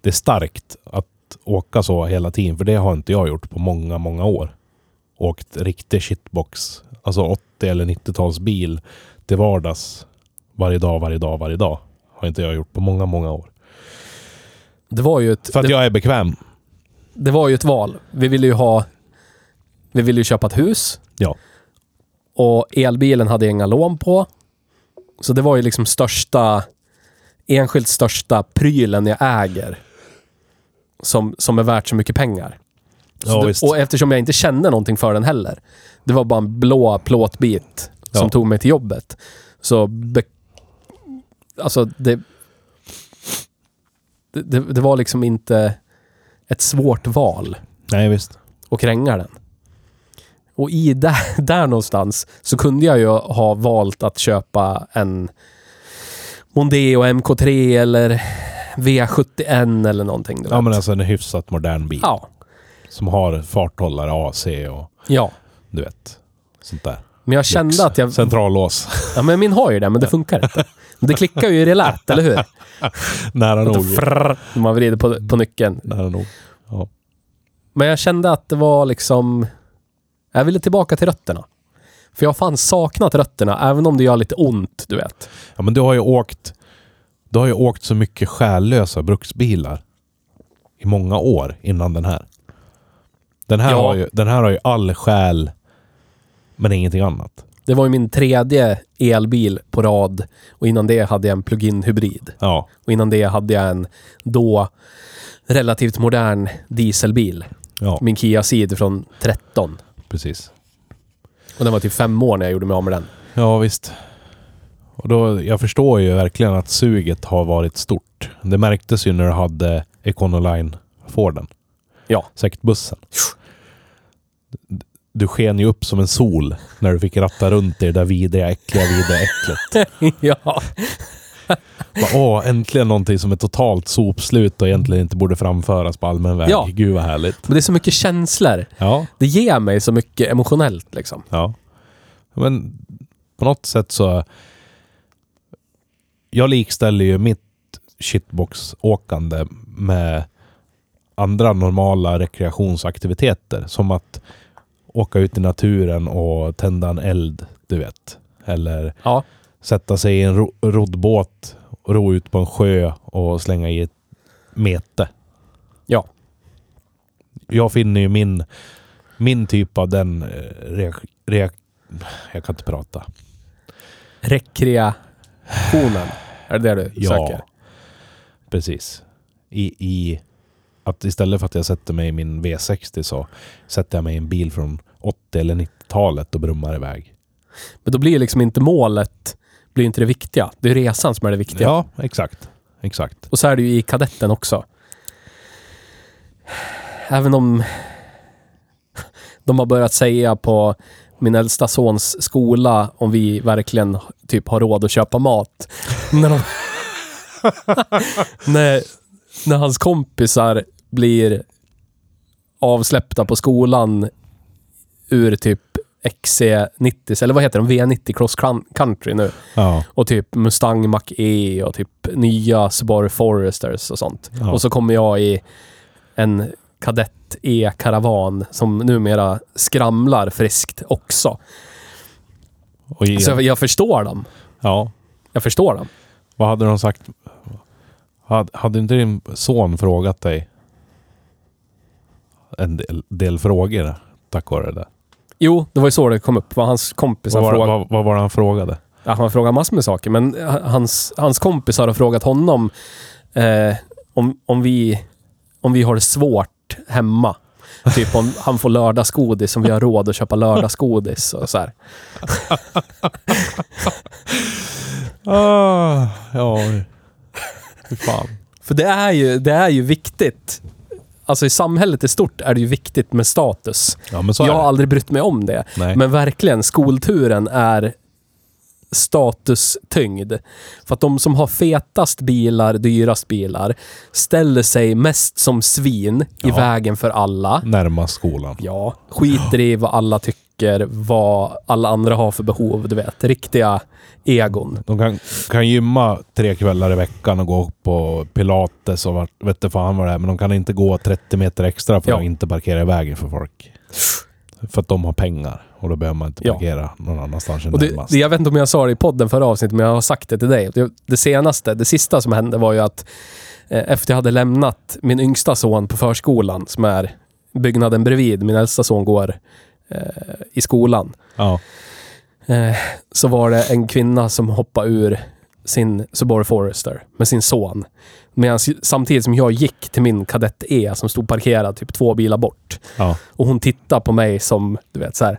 Speaker 2: Det är starkt att åka så hela tiden. För det har inte jag gjort på många, många år. Åkt riktig shitbox. Alltså 80 eller 90-talsbil till vardags. Varje dag, varje dag, varje dag. Har inte jag gjort på många, många år.
Speaker 1: Det var ju ett,
Speaker 2: För att
Speaker 1: det,
Speaker 2: jag är bekväm.
Speaker 1: det var ju ett val. Vi ville ju ha... Vi ville ju köpa ett hus.
Speaker 2: Ja.
Speaker 1: Och elbilen hade jag inga lån på. Så det var ju liksom största... Enskilt största prylen jag äger. Som, som är värt så mycket pengar.
Speaker 2: Ja,
Speaker 1: det, och eftersom jag inte kände någonting för den heller. Det var bara en blå plåtbit som
Speaker 2: Ja.
Speaker 1: tog mig till jobbet. Så... Be, alltså det, det, det... Var liksom inte ett svårt val
Speaker 2: Nej, visst.
Speaker 1: och kränga den. Och i där, där någonstans så kunde jag ju ha valt att köpa en Mondeo MK3 eller V71 eller någonting.
Speaker 2: Ja
Speaker 1: vet.
Speaker 2: men alltså en hyfsat modern bil.
Speaker 1: ja.
Speaker 2: Som har farthållare, AC och
Speaker 1: ja.
Speaker 2: Du vet. Sånt där.
Speaker 1: Men jag kände att jag...
Speaker 2: Centrallås.
Speaker 1: Ja, men min har ju det, men det funkar inte. Men det klickar ju i relät, eller hur?
Speaker 2: Nära nog.
Speaker 1: när man vrider på, på nyckeln.
Speaker 2: Nära nog. Ja.
Speaker 1: Men jag kände att det var liksom... Jag ville tillbaka till rötterna. För jag har fan saknat rötterna, även om det gör lite ont, du vet.
Speaker 2: ja men du har ju åkt... Du har ju åkt så mycket själlösa bruksbilar. I många år innan den här. Den här,
Speaker 1: Ja.
Speaker 2: har, ju, den här har ju all själ. Men ingenting annat.
Speaker 1: Det var ju min tredje elbil på rad. Och innan det hade jag en plug-in hybrid.
Speaker 2: Ja.
Speaker 1: Och innan det hade jag en då relativt modern dieselbil.
Speaker 2: Ja,
Speaker 1: Min Kia Ceed från 13.
Speaker 2: precis.
Speaker 1: Och den var typ fem år när jag gjorde mig av med den.
Speaker 2: Ja, visst. Och då, jag förstår ju verkligen att suget har varit stort. Det märktes ju när du hade Econoline Forden.
Speaker 1: Ja.
Speaker 2: Säkert bussen. Du sken ju upp som en sol när du fick ratta runt i det där vidriga, äckliga, vidriga äcklet.
Speaker 1: ja.
Speaker 2: Bara, Åh, äntligen någonting som är totalt sopslut och egentligen inte borde framföras på allmän väg.
Speaker 1: Ja.
Speaker 2: Gud vad härligt.
Speaker 1: Men det är så mycket känslor.
Speaker 2: Ja,
Speaker 1: Det ger mig så mycket emotionellt liksom.
Speaker 2: ja. Men på något sätt så... Jag likställer ju mitt shitbox-åkande med andra normala rekreationsaktiviteter. Som att åka ut i naturen och tända en eld, du vet. Eller
Speaker 1: Ja.
Speaker 2: sätta sig i en ro- roddbåt och ro ut på en sjö och slänga i ett mete.
Speaker 1: Ja.
Speaker 2: Jag finner ju min, min typ av den eh, reak, reak, Jag kan inte prata.
Speaker 1: Rekreationen. Är det det du
Speaker 2: Ja,
Speaker 1: söker?
Speaker 2: precis. I, I att istället för att jag sätter mig i min V60 så sätter jag mig i en bil från 80 eller 90-talet och brummar iväg.
Speaker 1: Men då blir liksom inte målet, blir inte det viktiga. Det är resan som är det viktiga.
Speaker 2: Ja, exakt. Exakt.
Speaker 1: Och så är det ju i kadetten också. Även om de har börjat säga på min äldsta sons skola om vi verkligen typ har råd att köpa mat. när, de, när, när hans kompisar blir avsläppta på skolan ur typ XC90, eller vad heter de? V90 Cross Country nu.
Speaker 2: Ja.
Speaker 1: Och typ Mustang Mach-E och typ nya Subaru Foresters och sånt.
Speaker 2: Ja.
Speaker 1: Och så kommer jag i en Kadett E-karavan som numera skramlar friskt också.
Speaker 2: I,
Speaker 1: Så jag, jag förstår dem.
Speaker 2: ja.
Speaker 1: Jag förstår dem.
Speaker 2: Vad hade de sagt? Hade, hade inte din son frågat dig en del, del frågor tack vare det?
Speaker 1: Jo, det var ju så det kom upp. Vad hans kompisar
Speaker 2: Vad var,
Speaker 1: frågade.
Speaker 2: vad, vad var det han frågade?
Speaker 1: Ja, han frågade massor med saker, men hans, hans kompisar har frågat honom eh, om, om, vi, om vi har det svårt hemma. Typ om han får lördagsgodis, om vi har råd att köpa lördagsgodis och så här.
Speaker 2: Ah, ja, fy fan.
Speaker 1: För det är, ju, det är ju viktigt. Alltså i samhället i stort är det ju viktigt med status.
Speaker 2: Ja, men så
Speaker 1: Jag har
Speaker 2: det.
Speaker 1: aldrig brytt mig om det.
Speaker 2: Nej.
Speaker 1: Men verkligen, skolturen är statustyngd. För att de som har fetast bilar, dyrast bilar, ställer sig mest som svin i
Speaker 2: Ja.
Speaker 1: vägen för alla.
Speaker 2: Närmast skolan.
Speaker 1: Ja, skiter i vad alla tycker, vad alla andra har för behov, du vet. Riktiga egon.
Speaker 2: De kan, kan gymma tre kvällar i veckan och gå på pilates och vart, vet inte fan vad det är. Men de kan inte gå 30 meter extra för
Speaker 1: Ja.
Speaker 2: att inte parkera i vägen för folk. För att de har pengar. Och då behöver man inte
Speaker 1: Ja.
Speaker 2: parkera någon annanstans än
Speaker 1: Och det,
Speaker 2: närmast.
Speaker 1: det, jag vet inte om jag sa det i podden förra avsnittet, men jag har sagt det till dig. Det, det senaste, det sista som hände var ju att eh, efter jag hade lämnat min yngsta son på förskolan, som är byggnaden bredvid, min äldsta son går eh, i skolan,
Speaker 2: Ja.
Speaker 1: eh, så var det en kvinna som hoppade ur sin Subaru Forester med sin son. Medan, samtidigt som jag gick till min Kadett E som stod parkerad typ två bilar bort.
Speaker 2: Ja.
Speaker 1: Och hon tittar på mig som, du vet så här.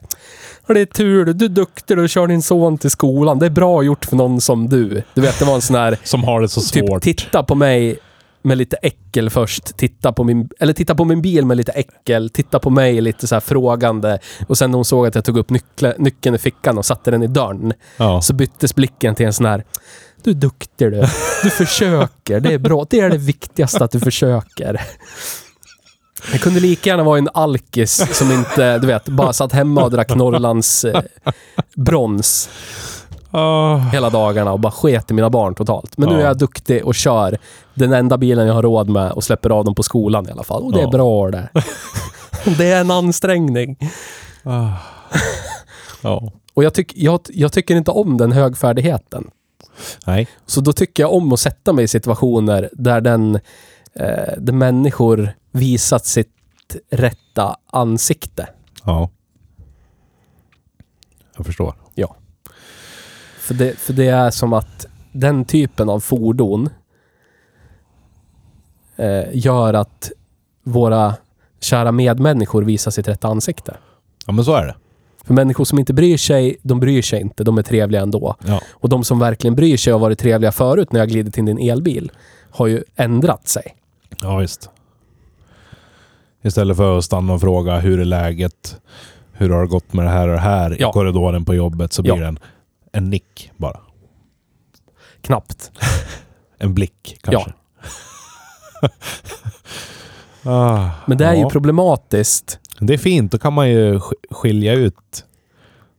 Speaker 1: "Ja, Det är tur du, du är duktig, du kör din son till skolan. Det är bra gjort för någon som du. Du vet, det var en sån här,
Speaker 2: Som har det så
Speaker 1: typ
Speaker 2: svårt.
Speaker 1: titta på mig med lite äckel först. Titta på min, eller titta på min bil med lite äckel. Titta på mig lite så här frågande. Och sen när hon såg att jag tog upp nyckle, nyckeln i fickan och satte den i dörren.
Speaker 2: ja.
Speaker 1: Så byttes blicken till en sån här, Du är duktig du. Du försöker. Det är bra. Det är det viktigaste att du försöker. Det kunde lika gärna vara en alkis som inte, du vet, bara satt hemma och drack Norrlands eh, brons hela dagarna och bara sket i mina barn totalt. Men nu är
Speaker 2: Ja.
Speaker 1: jag duktig och kör den enda bilen jag har råd med och släpper av dem på skolan i alla fall. Och det är
Speaker 2: Ja.
Speaker 1: bra det. det är en ansträngning.
Speaker 2: Ja.
Speaker 1: Och jag, tyck, jag, jag tycker inte om den högfärdigheten.
Speaker 2: Nej.
Speaker 1: Så då tycker jag om att sätta mig i situationer där den, eh, där människor visat sitt rätta ansikte.
Speaker 2: Ja. Jag förstår.
Speaker 1: För det, för det är som att den typen av fordon eh, gör att våra kära medmänniskor visar sitt rätta ansikte.
Speaker 2: Ja, men så är det.
Speaker 1: För människor som inte bryr sig, de bryr sig inte. De är trevliga ändå.
Speaker 2: Ja.
Speaker 1: Och de som verkligen bryr sig och har varit trevliga förut när jag glidit in i en elbil har ju ändrat sig.
Speaker 2: Ja, visst. Istället för att stanna och fråga hur är läget? Hur har det gått med det här och det här
Speaker 1: Ja.
Speaker 2: i korridoren på jobbet så blir
Speaker 1: Ja.
Speaker 2: det en, nick bara.
Speaker 1: Knappt.
Speaker 2: En blick kanske. ah,
Speaker 1: Men det är ju
Speaker 2: ja.
Speaker 1: problematiskt.
Speaker 2: Det är fint. Då kan man ju sk- skilja ut,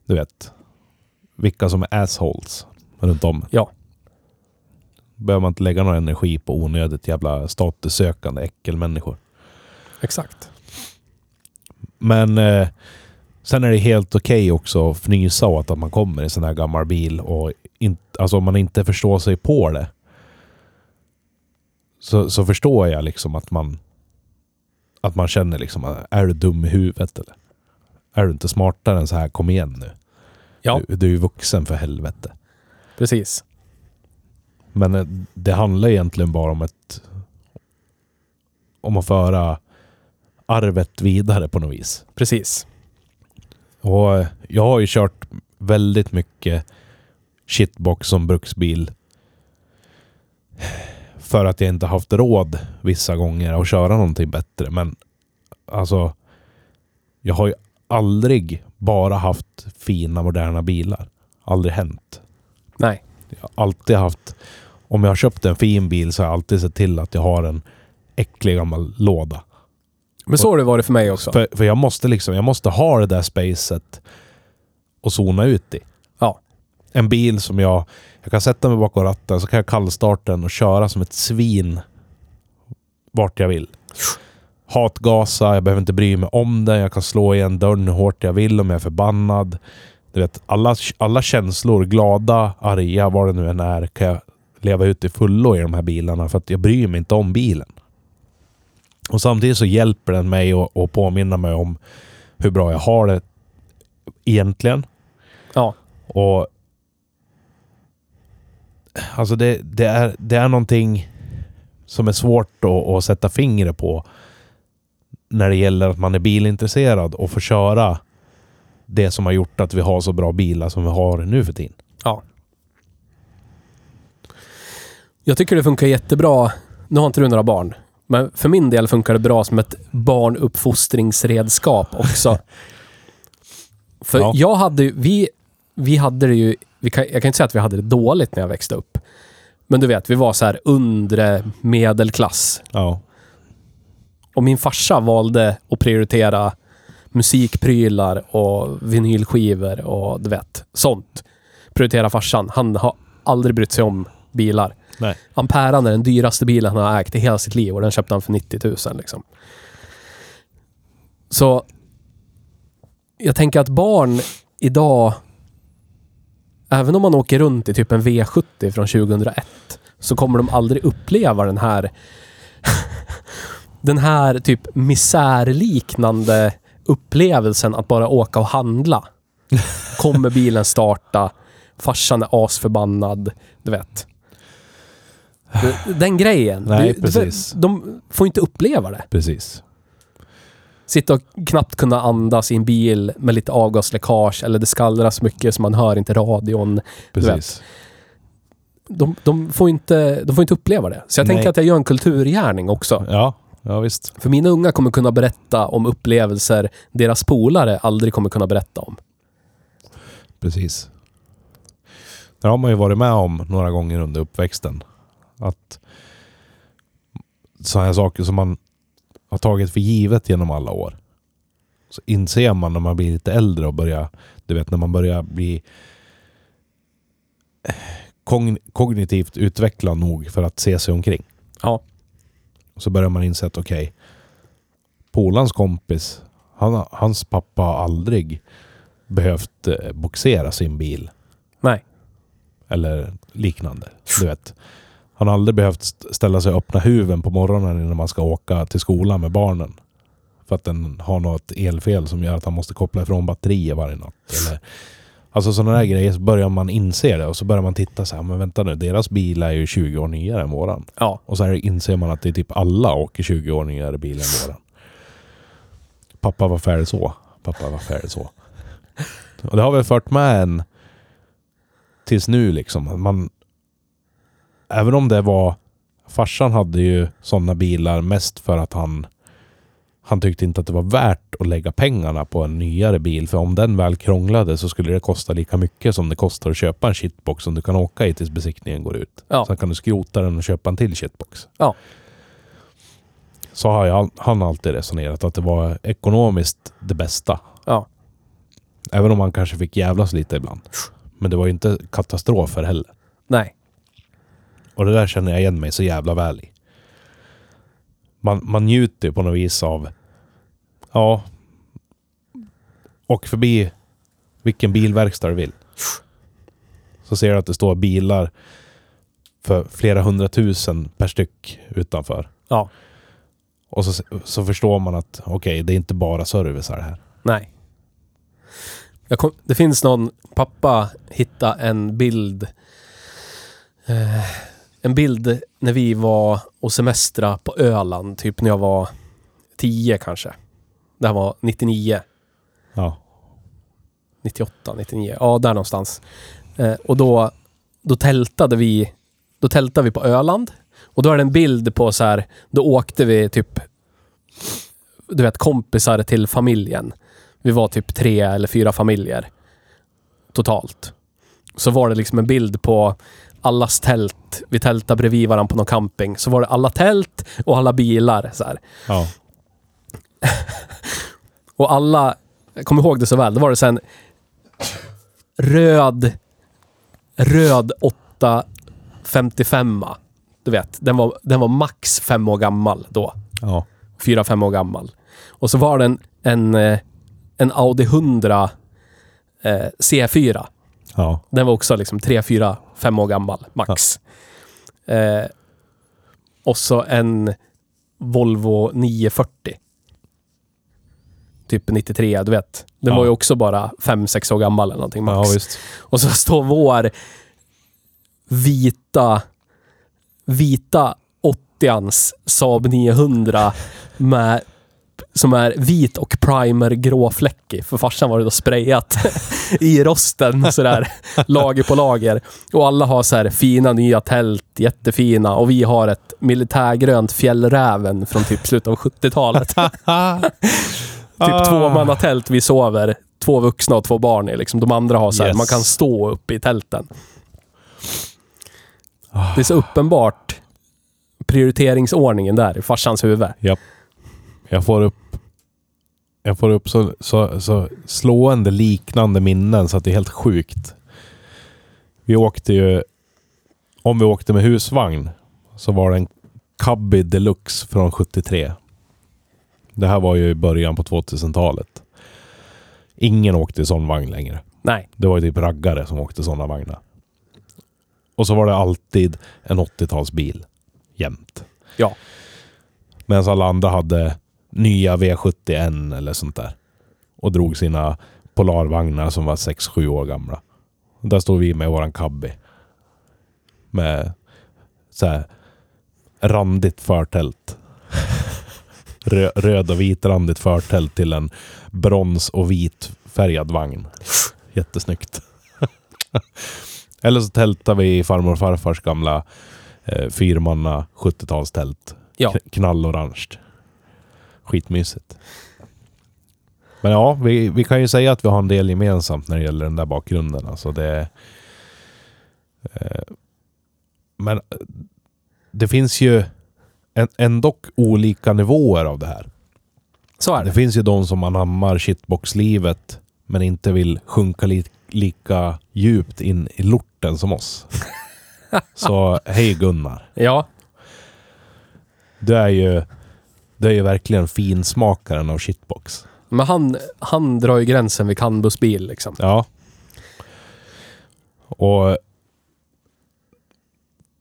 Speaker 2: du vet, vilka som är assholes runt om.
Speaker 1: Ja.
Speaker 2: Behöver man inte lägga någon energi på onödigt jävla statussökande äckelmänniskor.
Speaker 1: Exakt.
Speaker 2: Men eh, sen är det helt okej också att fnysa åt att man kommer i en sån här gammal bil och in, alltså om man inte förstår sig på det. Så, så förstår jag liksom att man att man känner liksom, är du dum i huvudet eller? Är du inte smartare än så här? Kom igen nu.
Speaker 1: Ja,
Speaker 2: Du, du är ju vuxen för helvete.
Speaker 1: precis.
Speaker 2: Men eh, det handlar egentligen bara om ett... Om att föra arvet vidare på något vis.
Speaker 1: Precis.
Speaker 2: Och eh, jag har ju kört väldigt mycket shitbox som bruksbil. För att jag inte haft råd vissa gånger att köra någonting bättre. Men alltså, jag har ju aldrig bara haft fina moderna bilar. Aldrig hänt.
Speaker 1: Nej.
Speaker 2: Jag har alltid haft... Om jag har köpt en fin bil så har jag alltid sett till att jag har en äcklig gammal låda.
Speaker 1: Men så har det varit för mig också.
Speaker 2: För, för jag måste liksom, jag måste ha det där spacet och zona ut i.
Speaker 1: Ja.
Speaker 2: En bil som jag... Jag kan sätta mig bakom ratten, så kan jag kallstarta den och köra som ett svin vart jag vill. Hatgasa, jag behöver inte bry mig om den. Jag kan slå igen dörren hur hårt jag vill om jag är förbannad. Du vet, alla, alla känslor, glada, arga, vad det nu än är, kan jag leva ut i fullo i de här bilarna för att jag bryr mig inte om bilen. Och samtidigt så hjälper den mig att, att påminna mig om hur bra jag har det egentligen.
Speaker 1: Ja.
Speaker 2: Och Alltså det, det, är, det är någonting som är svårt att, att sätta fingret på när det gäller att man är bilintresserad och får köra det som har gjort att vi har så bra bilar som vi har nu för tiden.
Speaker 1: Ja. Jag tycker det funkar jättebra. Nu har inte du några barn. Men för min del funkar det bra som ett barnuppfostringsredskap också. För
Speaker 2: Ja.
Speaker 1: jag hade vi, vi hade det ju, kan, jag kan inte säga att vi hade det dåligt när jag växte upp. Men du vet, vi var så här undre medelklass.
Speaker 2: Ja.
Speaker 1: Och min farsa valde att prioritera musikprylar och vinylskivor och du vet, sånt. Prioritera farsan. Han har aldrig brytt sig om bilar.
Speaker 2: Nej.
Speaker 1: Amperan är den dyraste bilen han har ägt i hela sitt liv och den köpte han för 90 000 liksom. Så jag tänker att barn idag, även om man åker runt i typ en V70 från 2001, så kommer de aldrig uppleva den här den här typ misärliknande upplevelsen att bara åka och handla. Kommer bilen starta, farsan är asförbannad, du vet. Den grejen.
Speaker 2: Nej,
Speaker 1: Du-
Speaker 2: precis.
Speaker 1: De får inte uppleva det.
Speaker 2: Precis.
Speaker 1: Sitta och knappt kunna andas i en bil med lite avgasläckage eller det skallras mycket så man hör inte radion.
Speaker 2: Precis.
Speaker 1: De, de, får, inte, de får inte uppleva det. Så jag
Speaker 2: Nej.
Speaker 1: tänker att jag gör en kulturgärning också.
Speaker 2: Ja, ja visst.
Speaker 1: För mina unga kommer kunna berätta om upplevelser deras polare aldrig kommer kunna berätta om.
Speaker 2: Precis. Det har man ju varit med om några gånger under uppväxten. Att sådana här saker som man har tagit för givet genom alla år. Så inser man när man blir lite äldre och börjar, du vet när man börjar bli eh, kogn kognitivt utvecklad nog för att se sig omkring.
Speaker 1: Ja.
Speaker 2: Så börjar man inse att okej, polans kompis, han, hans pappa har aldrig behövt eh, boxera sin bil.
Speaker 1: Nej.
Speaker 2: Eller liknande. Du vet. Han har aldrig behövt st- ställa sig och öppna huven på morgonen innan man ska åka till skolan med barnen. För att den har något elfel som gör att han måste koppla ifrån batterier varje natt. Eller, alltså sådana där grejer, så börjar man inse det och så börjar man titta så här, men vänta nu, deras bil är ju 20 år nyare än våran.
Speaker 1: Ja.
Speaker 2: Och så inser man att det är typ alla åker 20 år nyare bil än våran. Pappa var färdig så. Pappa var färdig så. Och det har väl fört med en tills nu liksom. Man, även om det var... Farsan hade ju sådana bilar mest för att han han tyckte inte att det var värt att lägga pengarna på en nyare bil. För om den väl krånglade så skulle det kosta lika mycket som det kostar att köpa en shitbox som du kan åka i tills besiktningen går ut.
Speaker 1: Ja.
Speaker 2: Sen kan du skrota den och köpa en till shitbox.
Speaker 1: Ja.
Speaker 2: Så har jag, han alltid resonerat att det var ekonomiskt det bästa.
Speaker 1: Ja.
Speaker 2: Även om han kanske fick jävlas lite ibland. Men det var ju inte katastrofer heller.
Speaker 1: Nej.
Speaker 2: Och det där känner jag igen mig så jävla väl i. Man, man njuter ju på något vis av... Ja. Och förbi vilken bilverkstad du vill. Så ser du att det står bilar för flera hundratusen per styck utanför.
Speaker 1: Ja.
Speaker 2: Och så, så förstår man att okej, det är inte bara service här.
Speaker 1: Nej. Kom, det finns någon... Pappa hittade en bild... Eh, en bild när vi var och semestra på Öland. Typ när jag var 10 kanske. Det här var 99.
Speaker 2: Ja.
Speaker 1: 98, 99. Ja, där någonstans. Eh, och då, då tältade vi Då tältade vi på Öland. Och då är det en bild på så här, då åkte vi typ du vet kompisar till familjen. Vi var typ tre eller fyra familjer totalt. Så var det liksom en bild på allas tält. Vi tältade bredvid varandra på någon camping. Så var det alla tält och alla bilar. Så.
Speaker 2: Ja.
Speaker 1: Och alla, jag kommer ihåg det så väl, det var det sen röd, röd 855. Du vet, den var, den var max fem år gammal då.
Speaker 2: Ja.
Speaker 1: Fyra, fem år gammal. Och så var det en, en, eh, en Audi 100 eh, C4.
Speaker 2: Ja.
Speaker 1: Den var också liksom tre, fyra, fem år gammal, max. Eh, och så en Volvo 940. Typ 93, du vet. Den
Speaker 2: Ja.
Speaker 1: var ju också bara fem, sex år gammal eller någonting max.
Speaker 2: Ja,
Speaker 1: och så står vår vita, vita 80ans Saab 900 med som är vit och primer gråfläckig. För farsan var det då sprayat i rosten sådär. lager på lager. Och alla har så här fina nya tält, jättefina. Och vi har ett militärgrönt fjällräven från typ slutet av 70-talet. typ
Speaker 2: Ah.
Speaker 1: tvåmannatält vi sover. Två vuxna och två barn i. Liksom. De andra har så här,
Speaker 2: Yes.
Speaker 1: man kan stå uppe i tälten. Det är så uppenbart prioriteringsordningen där i farsans huvud.
Speaker 2: Japp. Jag får upp jag får upp så, så, så slående liknande minnen så att det är helt sjukt. Vi åkte ju... Om vi åkte med husvagn så var det en Cubby Deluxe från 73. Det här var ju i början på 2000-talet. Ingen åkte i sån vagn längre.
Speaker 1: Nej.
Speaker 2: Det var ju typ raggare som åkte sådana vagnar. Och så var det alltid en 80-talsbil. Jämt.
Speaker 1: Ja.
Speaker 2: Medan alla andra hade nya V71 eller sånt där. Och drog sina Polarvagnar som var 6-7 år gamla. Och där stod vi med våran Cabby. Med så här randigt förtält. Rö röd och vit randigt förtält till en brons och vit färgad vagn. Jättesnyggt. Eller så tältade vi i farmor och farfars gamla eh, fyrmanna 70-talstält.
Speaker 1: Ja.
Speaker 2: Knallorange. Skitmysigt. Men ja, vi, vi kan ju säga att vi har en del gemensamt när det gäller den där bakgrunden. Alltså det, Eh, Men det finns ju en, ändå olika nivåer av det här.
Speaker 1: Så är
Speaker 2: Det
Speaker 1: det.
Speaker 2: finns ju de som anammar shitbox-livet men inte vill sjunka li lika djupt in i lorten som oss. Så hej Gunnar.
Speaker 1: Ja,
Speaker 2: Du är ju, du är ju verkligen finsmakaren av shitbox.
Speaker 1: men han, han drar ju gränsen vid canbusbil liksom.
Speaker 2: Ja. Och...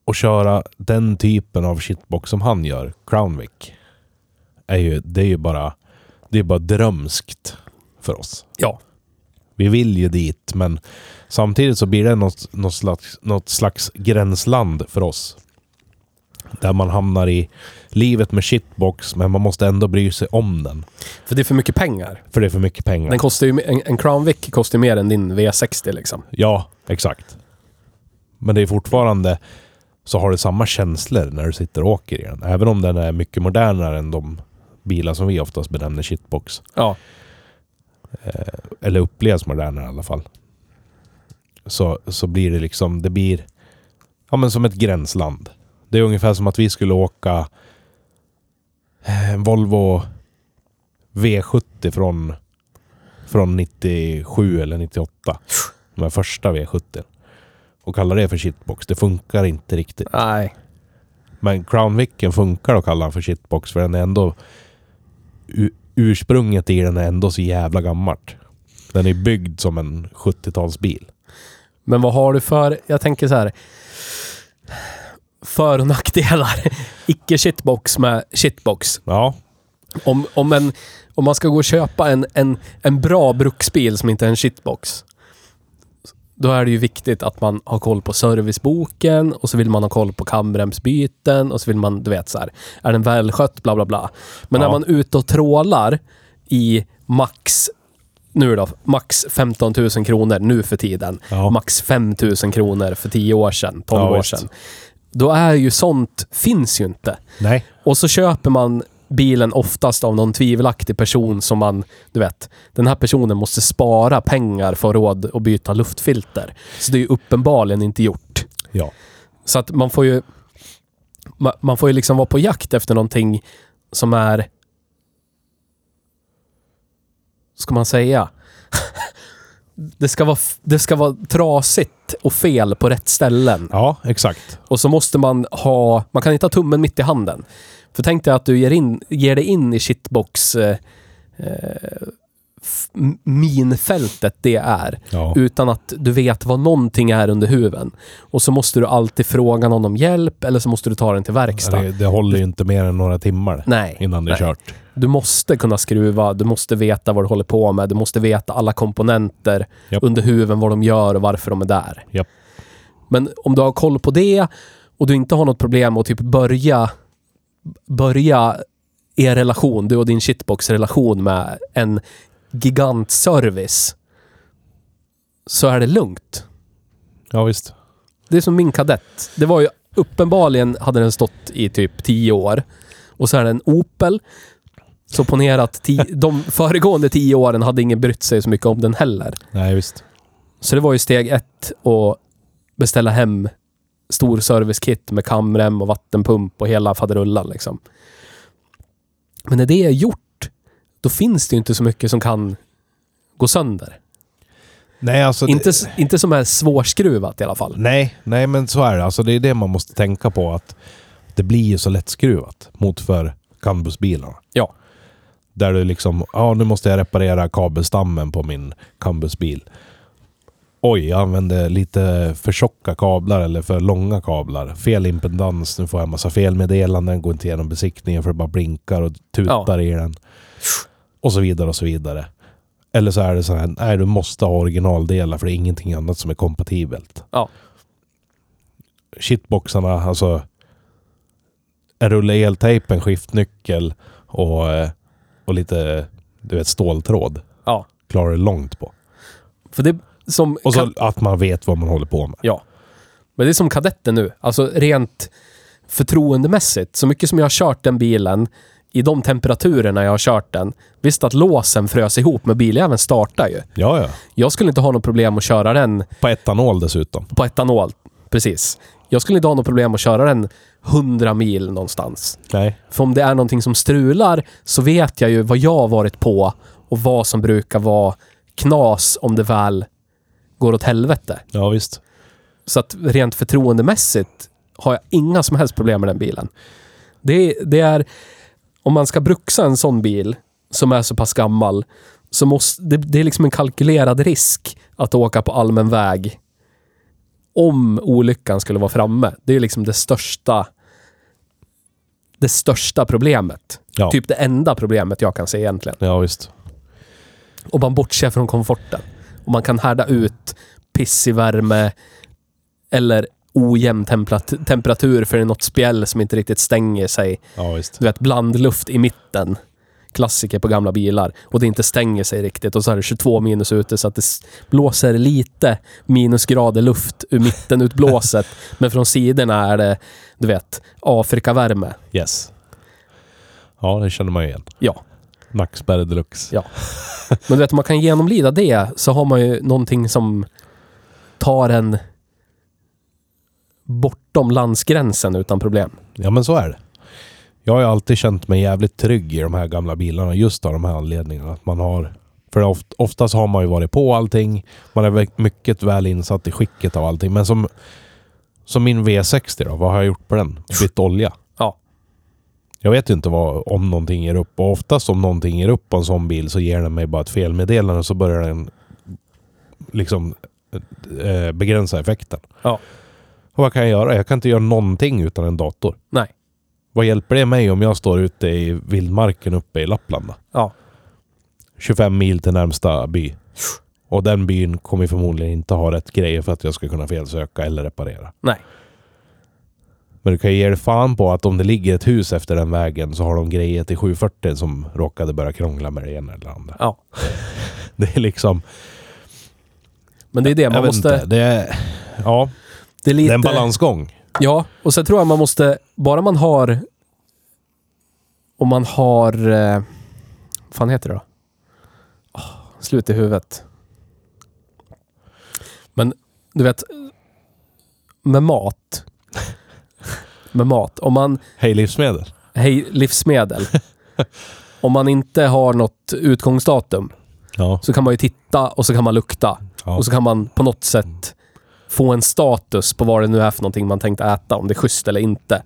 Speaker 2: Och köra den typen av shitbox som han gör, Crownwick. Är ju, det är ju bara... Det är bara drömskt för oss.
Speaker 1: Ja.
Speaker 2: Vi vill ju dit, men samtidigt så blir det något, något, slags, något slags gränsland för oss. Där man hamnar i livet med shitbox, men man måste ändå bry sig om den.
Speaker 1: För det är för mycket pengar.
Speaker 2: För det är för mycket pengar.
Speaker 1: Den kostar ju, en, en Crown Vic kostar ju mer än din V60 liksom.
Speaker 2: Ja, exakt. Men det är fortfarande så har du samma känslor när du sitter och åker i den. Även om den är mycket modernare än de bilar som vi oftast benämner shitbox.
Speaker 1: Ja.
Speaker 2: Eller upplevs modernare i alla fall. Så, så blir det liksom, det blir ja, men som ett gränsland. Det är ungefär som att vi skulle åka eh, Volvo V70 från, från 97 eller 98. De här första V70. Och kalla det för shitbox. Det funkar inte riktigt.
Speaker 1: Nej.
Speaker 2: Men Crown Vicen funkar att kalla den för shitbox för den är ändå... Ursprunget i den är ändå så jävla gammalt. Den är byggd som en 70-talsbil.
Speaker 1: Men vad har du för, jag tänker så här. För och nackdelar. Icke shitbox med shitbox.
Speaker 2: Ja,
Speaker 1: Om, om, en, om man ska gå och köpa en, en, en bra bruksbil som inte är en shitbox. Då är det ju viktigt att man har koll på serviceboken och så vill man ha koll på kamremsbyten och så vill man, du vet så här, är den välskött, bla bla bla. Men
Speaker 2: Ja.
Speaker 1: när man är ute och trålar i max, nu då, max 15 000 kronor nu för tiden.
Speaker 2: Ja.
Speaker 1: Max 5 000 kronor för 10 år sedan, 12
Speaker 2: Ja,
Speaker 1: år
Speaker 2: visst.
Speaker 1: Då är ju sånt, finns ju inte.
Speaker 2: nej.
Speaker 1: Och så köper man bilen oftast av någon tvivelaktig person som man, du vet, den här personen måste spara pengar för råd att byta luftfilter. Så det är ju uppenbarligen inte gjort.
Speaker 2: Ja.
Speaker 1: Så att man får ju... ma- Man får ju liksom vara på jakt efter någonting som är... Ska man säga? Det ska, vara, det ska vara trasigt och fel på rätt ställen.
Speaker 2: Ja, exakt.
Speaker 1: Och så måste man ha... Man kan inte ha tummen mitt i handen. För tänk dig att du ger, in, ger dig in i shitbox... Eh, eh, minfältet det är.
Speaker 2: Ja.
Speaker 1: Utan att du vet vad någonting är under huven. Och så måste du alltid fråga någon om hjälp eller så måste du ta den till verkstad.
Speaker 2: Det, det håller ju inte mer än några timmar
Speaker 1: Nej.
Speaker 2: innan det är
Speaker 1: nej.
Speaker 2: kört.
Speaker 1: Du måste kunna skruva, du måste veta vad du håller på med, du måste veta alla komponenter
Speaker 2: Japp.
Speaker 1: under huven, vad de gör och varför de är där.
Speaker 2: Japp.
Speaker 1: Men om du har koll på det och du inte har något problem att typ börja börja er relation, du och din shitbox-relation med en gigantservice så är det lugnt.
Speaker 2: Ja, visst.
Speaker 1: Det är som min kadett. Det var ju uppenbarligen hade den stått i typ 10 år. Och så är det en Opel. Så ponera att ti- de föregående 10 åren hade ingen brytt sig så mycket om den heller.
Speaker 2: Nej, visst.
Speaker 1: Så det var ju steg ett att beställa hem stor servicekit med kamrem och vattenpump och hela faderullan liksom. Men när det är gjort, då finns det ju inte så mycket som kan gå sönder.
Speaker 2: Nej, alltså... det-
Speaker 1: Inte, s- inte som är svårskruvat i alla fall.
Speaker 2: Nej, nej men så är det. Alltså det är det man måste tänka på att det blir ju så lättskruvat mot för Cambusbilarna.
Speaker 1: Ja.
Speaker 2: Där du liksom, ja nu måste jag reparera kabelstammen på min Cambusbil. Oj, jag använde lite för tjocka kablar eller för långa kablar. Fel impedans, nu får jag en massa felmeddelanden, går inte igenom besiktningen för det bara blinkar och tutar i den. Och så vidare och så vidare. Eller så är det så här, nej du måste ha originaldelar för det är ingenting annat som är kompatibelt.
Speaker 1: Ja.
Speaker 2: Shitboxarna, alltså en rulle eltejp, en skiftnyckel och, eh, och lite du vet, ståltråd.
Speaker 1: Ja.
Speaker 2: Klarar det långt på.
Speaker 1: För det som...
Speaker 2: Och så att man vet vad man håller på med.
Speaker 1: Ja. Men det är som kadetten nu. Alltså rent förtroendemässigt. Så mycket som jag har kört den bilen i de temperaturerna jag har kört den. Visst att låsen frös ihop, men biljäveln startar ju.
Speaker 2: Ja, ja.
Speaker 1: Jag skulle inte ha något problem att köra den
Speaker 2: På etanol dessutom.
Speaker 1: på etanol. Precis. Jag skulle inte ha något problem att köra den 100 mil någonstans.
Speaker 2: Nej.
Speaker 1: För om det är någonting som strular så vet jag ju vad jag har varit på och vad som brukar vara knas om det väl går åt helvete.
Speaker 2: Ja, visst.
Speaker 1: Så att rent förtroendemässigt har jag inga som helst problem med den bilen. Det, det är... Om man ska bruxa en sån bil som är så pass gammal så måste... Det, det är liksom en kalkylerad risk att åka på allmän väg om olyckan skulle vara framme. Det är liksom det största... Det största problemet.
Speaker 2: Ja.
Speaker 1: Typ det enda problemet jag kan se egentligen.
Speaker 2: Ja, visst.
Speaker 1: Och man bortser från komforten. Och man kan härda ut pissig värme eller ojämn temperat- temperatur för det är något spjäll som inte riktigt stänger sig.
Speaker 2: Ja.
Speaker 1: Du vet, blandluft i mitten. Klassiker på gamla bilar. Och det inte stänger sig riktigt. Och så är det 22 minus ute så att det blåser lite minusgrader luft ur mitten ut blåset. Men från sidorna är det, du vet, Afrikavärme.
Speaker 2: Yes. Ja, det känner man ju igen.
Speaker 1: Ja.
Speaker 2: Nackspärr deluxe.
Speaker 1: Ja. Men du vet, om man kan genomlida det så har man ju någonting som tar en bortom landsgränsen utan problem.
Speaker 2: Ja, men så är det. Jag har ju alltid känt mig jävligt trygg i de här gamla bilarna just av de här anledningarna. Att man har... För oft, oftast har man ju varit på allting. Man är mycket väl insatt i skicket av allting. Men som, som min V60 då, vad har jag gjort på den? Bytt olja.
Speaker 1: Ja.
Speaker 2: Jag vet ju inte vad, om någonting ger upp. Och oftast om någonting ger upp på en sån bil så ger den mig bara ett felmeddelande så börjar den liksom eh, begränsa effekten.
Speaker 1: Ja.
Speaker 2: Och vad kan jag göra? Jag kan inte göra någonting utan en dator.
Speaker 1: Nej.
Speaker 2: Vad hjälper det mig om jag står ute i vildmarken uppe i Lappland? Då?
Speaker 1: Ja.
Speaker 2: 25 mil till närmsta by. Och den byn kommer förmodligen inte ha rätt grejer för att jag ska kunna felsöka eller reparera.
Speaker 1: Nej.
Speaker 2: Men du kan ju ge dig fan på att om det ligger ett hus efter den vägen så har de grejer till 740 som råkade börja krångla med det ena eller andra.
Speaker 1: Ja.
Speaker 2: Det är liksom...
Speaker 1: Men det är det, man måste...
Speaker 2: inte. Det är, ja,
Speaker 1: Det är
Speaker 2: det
Speaker 1: lite...
Speaker 2: är en balansgång.
Speaker 1: Ja, och sen tror jag man måste... Bara man har... Om man har... Eh, vad fan heter det då? Oh, slut i huvudet. Men du vet... Med mat. med mat. Om man...
Speaker 2: Hej livsmedel.
Speaker 1: Hej, livsmedel. om man inte har något utgångsdatum
Speaker 2: Ja.
Speaker 1: så kan man ju titta och så kan man lukta.
Speaker 2: ja.
Speaker 1: Och så kan man på något sätt få en status på vad det nu är för någonting man tänkt äta. Om det är schysst eller inte. Är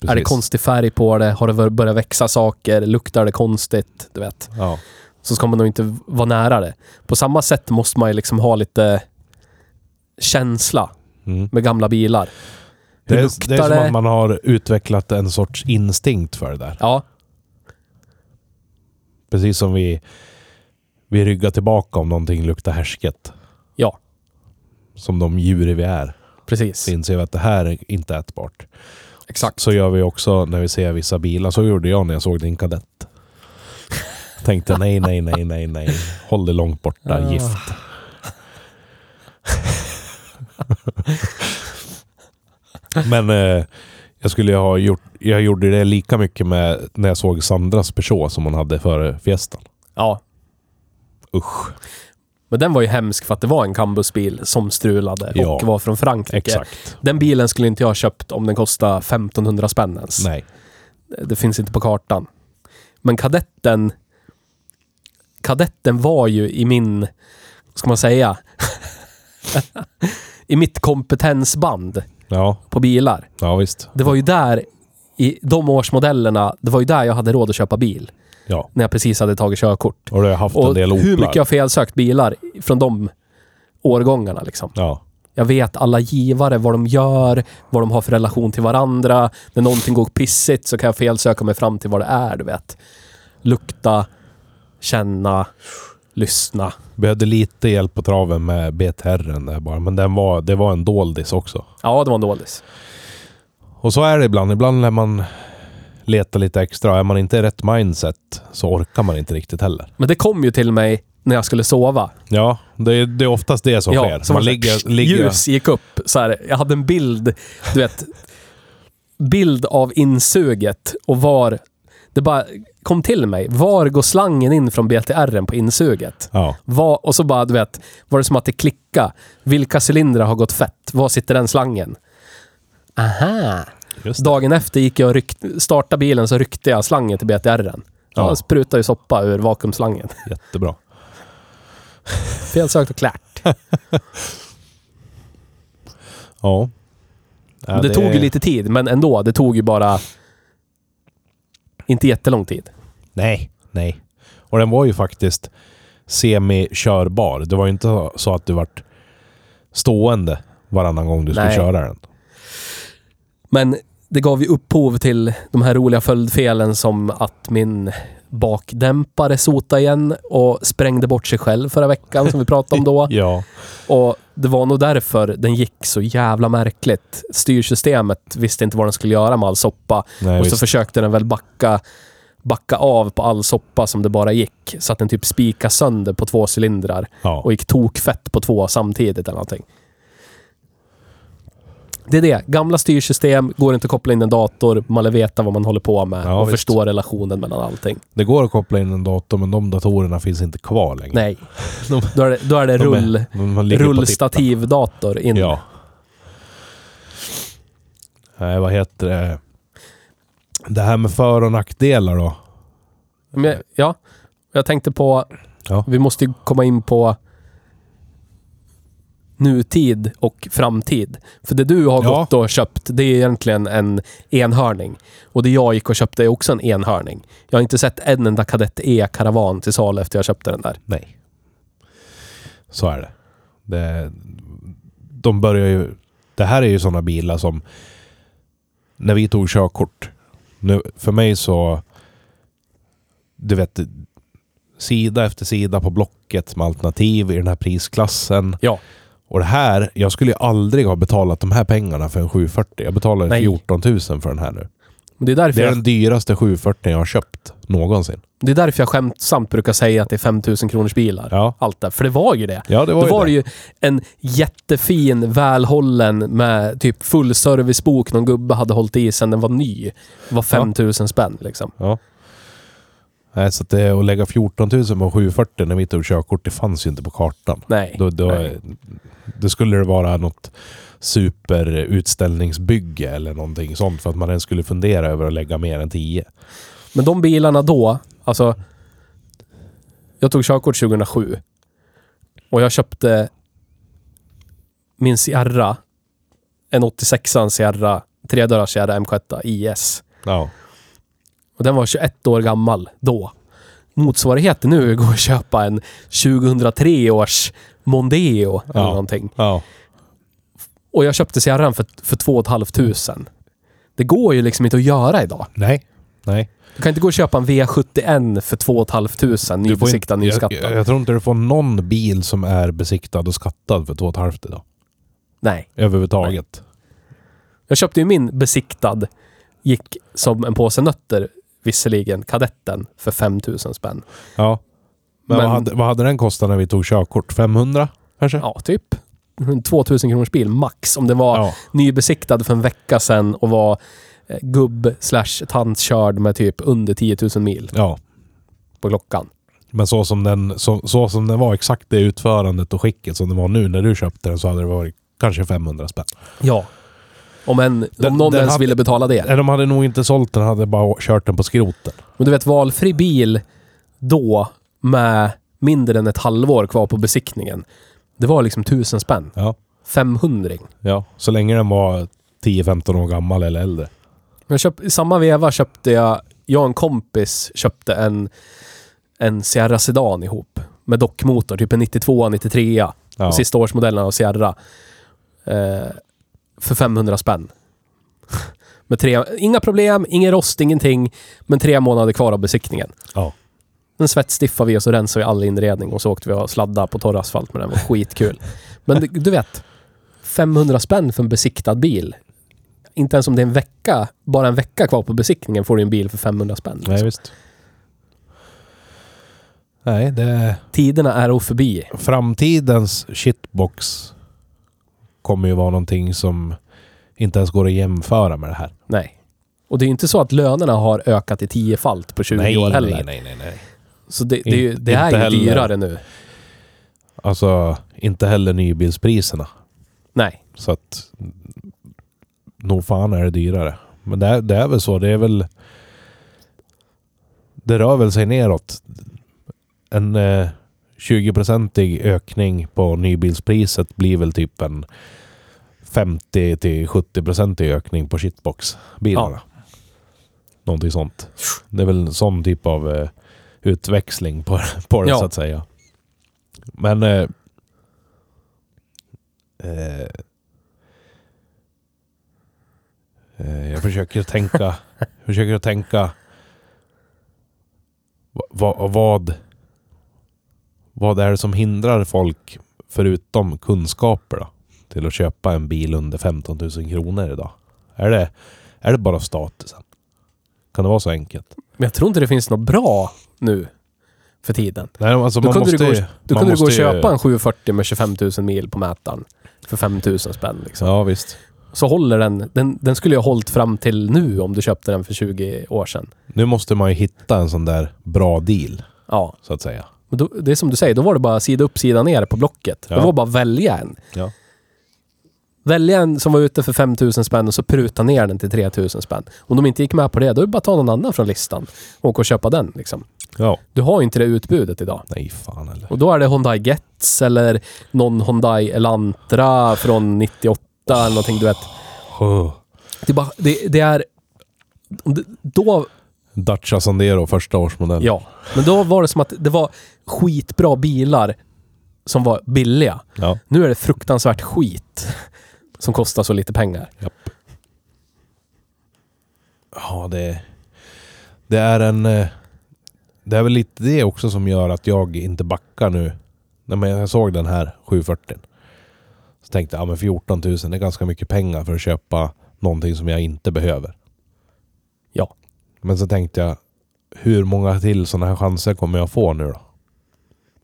Speaker 1: det
Speaker 2: precis.
Speaker 1: konstig färg på det? Har det börjat växa saker? Luktar det konstigt? Du vet.
Speaker 2: Ja.
Speaker 1: Så ska man nog inte vara nära det. På samma sätt måste man ju liksom ha lite känsla
Speaker 2: Mm.
Speaker 1: med gamla bilar.
Speaker 2: Det, är, det är som
Speaker 1: det?
Speaker 2: att man har utvecklat en sorts instinkt för det där.
Speaker 1: Ja,
Speaker 2: Precis som vi, vi ryggar tillbaka om någonting luktar härsket. Som de djur vi är.
Speaker 1: precis.
Speaker 2: Så inser vi att det här är inte ätbart.
Speaker 1: Exakt.
Speaker 2: Så gör vi också när vi ser vissa bilar. Så gjorde jag när jag såg din kadett. Tänkte nej, nej, nej, nej, nej. Håll det långt borta.
Speaker 1: Ah.
Speaker 2: Gift. Men eh, jag skulle ha gjort... Jag gjorde det lika mycket med när jag såg Sandras Peugeot som hon hade före Fiestan.
Speaker 1: Ja.
Speaker 2: Usch.
Speaker 1: Men den var ju hemsk för att det var en Cambusbil som strulade
Speaker 2: Ja.
Speaker 1: och var från Frankrike.
Speaker 2: Exakt.
Speaker 1: Den bilen skulle inte jag ha köpt om den kostade 1500 spänn ens.
Speaker 2: Nej.
Speaker 1: Det finns inte på kartan. Men kadetten... Kadetten var ju i min... Ska man säga? I mitt kompetensband
Speaker 2: Ja,
Speaker 1: på bilar.
Speaker 2: ja visst.
Speaker 1: Det var ju där, i de årsmodellerna, det var ju där jag hade råd att köpa bil.
Speaker 2: Ja.
Speaker 1: När jag precis hade tagit körkort.
Speaker 2: Och du har haft en
Speaker 1: Och
Speaker 2: del
Speaker 1: hur mycket jag felsökt bilar från de årgångarna liksom.
Speaker 2: Ja.
Speaker 1: Jag vet alla givare, vad de gör, vad de har för relation till varandra. När någonting går pissigt så kan jag felsöka mig fram till vad det är, du vet. Lukta, känna, lyssna.
Speaker 2: Behövde lite hjälp på traven med BTR där bara. Men den var, det var en doldis också.
Speaker 1: Ja, det var en dålis.
Speaker 2: Och så är det ibland. Ibland när man letar lite extra. Är man inte i rätt mindset så orkar man inte riktigt heller.
Speaker 1: Men det kom ju till mig när jag skulle sova.
Speaker 2: Ja, det är, det är oftast det som sker.
Speaker 1: så
Speaker 2: Man ligger,
Speaker 1: här,
Speaker 2: ligger,
Speaker 1: Ljus gick upp. Så här, jag hade en bild, du vet. Bild av insuget och var Det bara kom till mig. Var går slangen in från BTR på insuget?
Speaker 2: Ja.
Speaker 1: Var, och så bara, du vet, var det som att det klicka. Vilka cylindrar har gått fett? Var sitter den slangen? Aha!
Speaker 2: Det.
Speaker 1: Dagen efter gick jag och ryck, startade bilen så ryckte jag slangen till BTR. Ja.
Speaker 2: Ja.
Speaker 1: sprutade ju soppa ur vakuumslangen.
Speaker 2: Jättebra.
Speaker 1: Felsökt och klart.
Speaker 2: Ja. Ja,
Speaker 1: det, tog ju lite tid, men ändå. Det tog ju bara... Inte jättelång tid.
Speaker 2: Nej, nej. Och den var ju faktiskt semi-körbar. Det var ju inte så att du vart stående varannan gång du skulle
Speaker 1: Nej.
Speaker 2: köra den.
Speaker 1: Men det gav ju upphov till de här roliga följdfelen som att min bakdämpare sotade igen och sprängde bort sig själv förra veckan som vi pratade om då.
Speaker 2: Ja.
Speaker 1: Och det var nog därför den gick så jävla märkligt. Styrsystemet visste inte vad den skulle göra med all soppa.
Speaker 2: Nej,
Speaker 1: och så
Speaker 2: visst.
Speaker 1: försökte den väl backa, backa av på all soppa som det bara gick. Så att den typ spikade sönder på två cylindrar.
Speaker 2: ja.
Speaker 1: Och gick tokfett på två samtidigt eller någonting. Det är det. Gamla styrsystem, går inte att koppla in en dator, man vill veta vad man håller på med
Speaker 2: Ja,
Speaker 1: och
Speaker 2: visst.
Speaker 1: förstå relationen mellan allting.
Speaker 2: Det går att koppla in en dator, men de datorerna finns inte kvar längre.
Speaker 1: Nej.
Speaker 2: De-
Speaker 1: Då är det, då är det
Speaker 2: De är-
Speaker 1: rull,
Speaker 2: på
Speaker 1: rullstativdator in.
Speaker 2: Ja. Nej, vad heter det? Det här med för och nackdelar då?
Speaker 1: Jag- ja, jag tänkte på...
Speaker 2: Ja.
Speaker 1: Vi måste ju komma in på nutid och framtid. För det du har
Speaker 2: Ja.
Speaker 1: gått och köpt, det är egentligen en enhörning. Och det jag gick och köpte är också en enhörning. Jag har inte sett en enda Kadett E-karavan till salu efter jag köpte den där.
Speaker 2: Nej. Så är det. det. De börjar ju... Det här är ju sådana bilar som... När vi tog körkort. Nu, för mig så... Du vet... Sida efter sida på Blocket med alternativ i den här prisklassen.
Speaker 1: Ja.
Speaker 2: Och det här, jag skulle ju aldrig ha betalat de här pengarna för en 740. Jag betalade
Speaker 1: Nej.
Speaker 2: 14 000 för den här nu.
Speaker 1: Det är, därför
Speaker 2: Det är
Speaker 1: jag,
Speaker 2: den dyraste 740 jag har köpt någonsin.
Speaker 1: det är därför jag skämtsamt brukar säga att det är 5000 kronors bilar.
Speaker 2: Ja,
Speaker 1: Allt det. För det var ju det.
Speaker 2: ja det var
Speaker 1: Då
Speaker 2: ju
Speaker 1: var
Speaker 2: det.
Speaker 1: ju en jättefin, välhållen med typ full servicebok någon gubbe hade hållit i sen den var ny. Det var 5000 spänn liksom.
Speaker 2: Ja. Nej, så att det, att lägga 14 000 på 740 när vi tog körkort, det fanns ju inte på kartan.
Speaker 1: Nej.
Speaker 2: Då, då,
Speaker 1: Nej.
Speaker 2: Då skulle det vara något superutställningsbygge eller någonting sånt för att man ens skulle fundera över att lägga mer än 10.
Speaker 1: Men de bilarna då, alltså... Jag tog körkort 2007. Och jag köpte min Sierra. En 86 Sierra. Tredörrars Sierra M7 IS.
Speaker 2: Ja.
Speaker 1: Och den var 21 år gammal då. Motsvarigheten nu går att köpa en 2003 års Mondeo eller
Speaker 2: Ja.
Speaker 1: någonting.
Speaker 2: Ja.
Speaker 1: Och jag köpte Sierran för, för 2 500. Det går ju liksom inte att göra idag.
Speaker 2: Nej. Nej.
Speaker 1: Du kan inte gå och köpa en V71 för 2 500
Speaker 2: Du får
Speaker 1: nybesiktad, nyskattad.
Speaker 2: Jag, jag tror inte du får någon bil som är besiktad och skattad för 2 500 idag.
Speaker 1: Nej.
Speaker 2: Överhuvudtaget.
Speaker 1: Jag köpte ju min besiktad. Gick som en påse nötter, visserligen, kadetten, för 5000 spänn.
Speaker 2: Ja. Men,
Speaker 1: Men-
Speaker 2: vad, hade, vad hade den kostat när vi tog körkort? 500 kanske?
Speaker 1: Ja, typ. En 2000 kronors bil max. Om det var
Speaker 2: Ja.
Speaker 1: nybesiktad för en vecka sedan och var eh, gubb slash tantkörd med typ under 10 000 mil
Speaker 2: ja.
Speaker 1: på klockan.
Speaker 2: Men så som, den, så, så som den var, exakt det utförandet och skicket som den var nu när du köpte den så hade det varit kanske 500 spänn.
Speaker 1: Ja. Om, en,
Speaker 2: Den-
Speaker 1: om någon
Speaker 2: den
Speaker 1: ens
Speaker 2: hade-
Speaker 1: ville betala det.
Speaker 2: Nej, De hade nog inte sålt den, hade bara kört den på skroten.
Speaker 1: Men du vet, valfri bil då med mindre än ett halvår kvar på besiktningen. Det var liksom tusen spänn.
Speaker 2: Ja.
Speaker 1: 500
Speaker 2: ja. Så länge den var 10-15 år gammal eller äldre.
Speaker 1: jag köp, I samma veva köpte jag, jag och en kompis köpte en, en Sierra Sedan ihop. Med dockmotor, typ en 92, 93.
Speaker 2: Ja.
Speaker 1: Ja. Sista årsmodellen av Sierra. Eh, för 500 spänn. Med tre, inga problem, ingen rost, ingenting. Men tre månader kvar av besiktningen.
Speaker 2: Ja.
Speaker 1: Den svettstiffade vi och så rensade vi all inredning och så åkte vi och sladda på torr asfalt med den. Det var skitkul. Men du, vet, 500 spänn för en besiktad bil. Inte ens om det är en vecka, bara en vecka kvar på besiktningen får du en bil för 500 spänn.
Speaker 2: Nej, visst. Nej, det...
Speaker 1: Tiderna är förbi.
Speaker 2: Framtidens shitbox kommer ju vara någonting som inte ens går att jämföra med det här.
Speaker 1: Nej. Och det är inte så att lönerna har ökat i tiofalt på 20
Speaker 2: nej,
Speaker 1: år heller.
Speaker 2: nej, nej, nej, nej.
Speaker 1: Så det, det,
Speaker 2: Inte-
Speaker 1: det är ju
Speaker 2: heller.
Speaker 1: dyrare nu.
Speaker 2: Alltså, inte heller nybilspriserna.
Speaker 1: Nej.
Speaker 2: Så att... Nog fan är det dyrare. Men det är, det är väl så. Det är väl... Det rör väl sig neråt. En eh, 20-procentig ökning på nybilspriset blir väl typ en 50 till 70-procentig ökning på shitbox-bilarna. Någonting sånt. Det är väl en sån typ av eh, utväxling på, på det
Speaker 1: Ja.
Speaker 2: så att säga. Men... Eh, eh, eh, jag försöker tänka... försöker tänka... Va, va, vad... Vad är det som hindrar folk, förutom kunskaper då, till att köpa en bil under 15 000 kronor idag? Är det, är det bara statusen? Kan det vara så enkelt?
Speaker 1: Men jag tror inte det finns något bra nu för tiden.
Speaker 2: Nej, alltså
Speaker 1: Då kunde
Speaker 2: måste
Speaker 1: du gå, då kunde du gå och köpa en 740 med 25 000 mil på mätaren. För 5 000 spänn liksom.
Speaker 2: Ja, visst.
Speaker 1: Så håller den, den... Den skulle ju ha hållit fram till nu om du köpte den för 20 år sedan.
Speaker 2: Nu måste man ju hitta en sån där bra deal,
Speaker 1: Ja.
Speaker 2: så att säga.
Speaker 1: Men då, det är som du säger, då var det bara sida upp, sida ner på Blocket.
Speaker 2: Ja.
Speaker 1: Det var bara att välja en.
Speaker 2: Ja.
Speaker 1: Välja en som var ute för 5 000 spänn och så pruta ner den till 3 000 spänn. Om de inte gick med på det, då är det bara att ta någon annan från listan och åka och köpa den. Liksom.
Speaker 2: Ja.
Speaker 1: Du har ju inte det utbudet idag.
Speaker 2: Nej, fan eller.
Speaker 1: Och då är det Hyundai Getz eller någon Hyundai Elantra från 98 eller någonting, du vet.
Speaker 2: Oh.
Speaker 1: Det är, bara, det, det är... Då...
Speaker 2: Dacia Sandero första årsmodell.
Speaker 1: Ja. Men då var det som att det var skitbra bilar som var billiga.
Speaker 2: Ja.
Speaker 1: Nu är det fruktansvärt skit som kostar så lite pengar.
Speaker 2: Japp. Ja, det... Det är en... eh, Det är väl lite det också som gör att jag inte backar nu. När jag såg den här 740. Så tänkte jag, ja men 14 000 det är ganska mycket pengar för att köpa någonting som jag inte behöver.
Speaker 1: Ja.
Speaker 2: Men så tänkte jag, hur många till sådana här chanser kommer jag få nu då?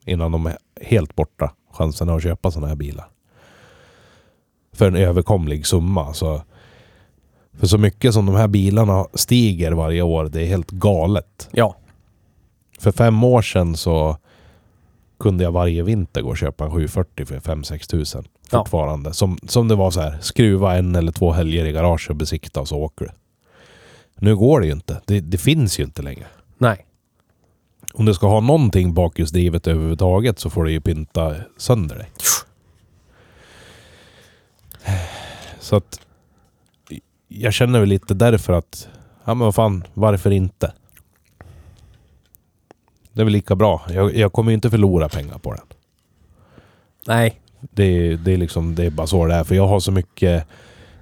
Speaker 2: Innan de är helt borta, chanserna att köpa sådana här bilar. För en överkomlig summa. Så för så mycket som de här bilarna stiger varje år, det är helt galet.
Speaker 1: Ja.
Speaker 2: För fem år sedan så kunde jag varje vinter gå och köpa en 740 för 5-6 tusen.
Speaker 1: Ja.
Speaker 2: Fortfarande. Som, som det var så här, skruva en eller två helger i garaget och besikta och så åker du. Nu går det ju inte. Det, det finns ju inte längre.
Speaker 1: Nej.
Speaker 2: Om du ska ha någonting bakhjulsdrivet överhuvudtaget så får du ju pynta sönder dig. Så att jag känner väl lite därför att, ja men vad fan, varför inte? Det är väl lika bra. Jag, jag kommer ju inte förlora pengar på den.
Speaker 1: Nej.
Speaker 2: Det, är- det är liksom, det är bara så det är. För jag har så mycket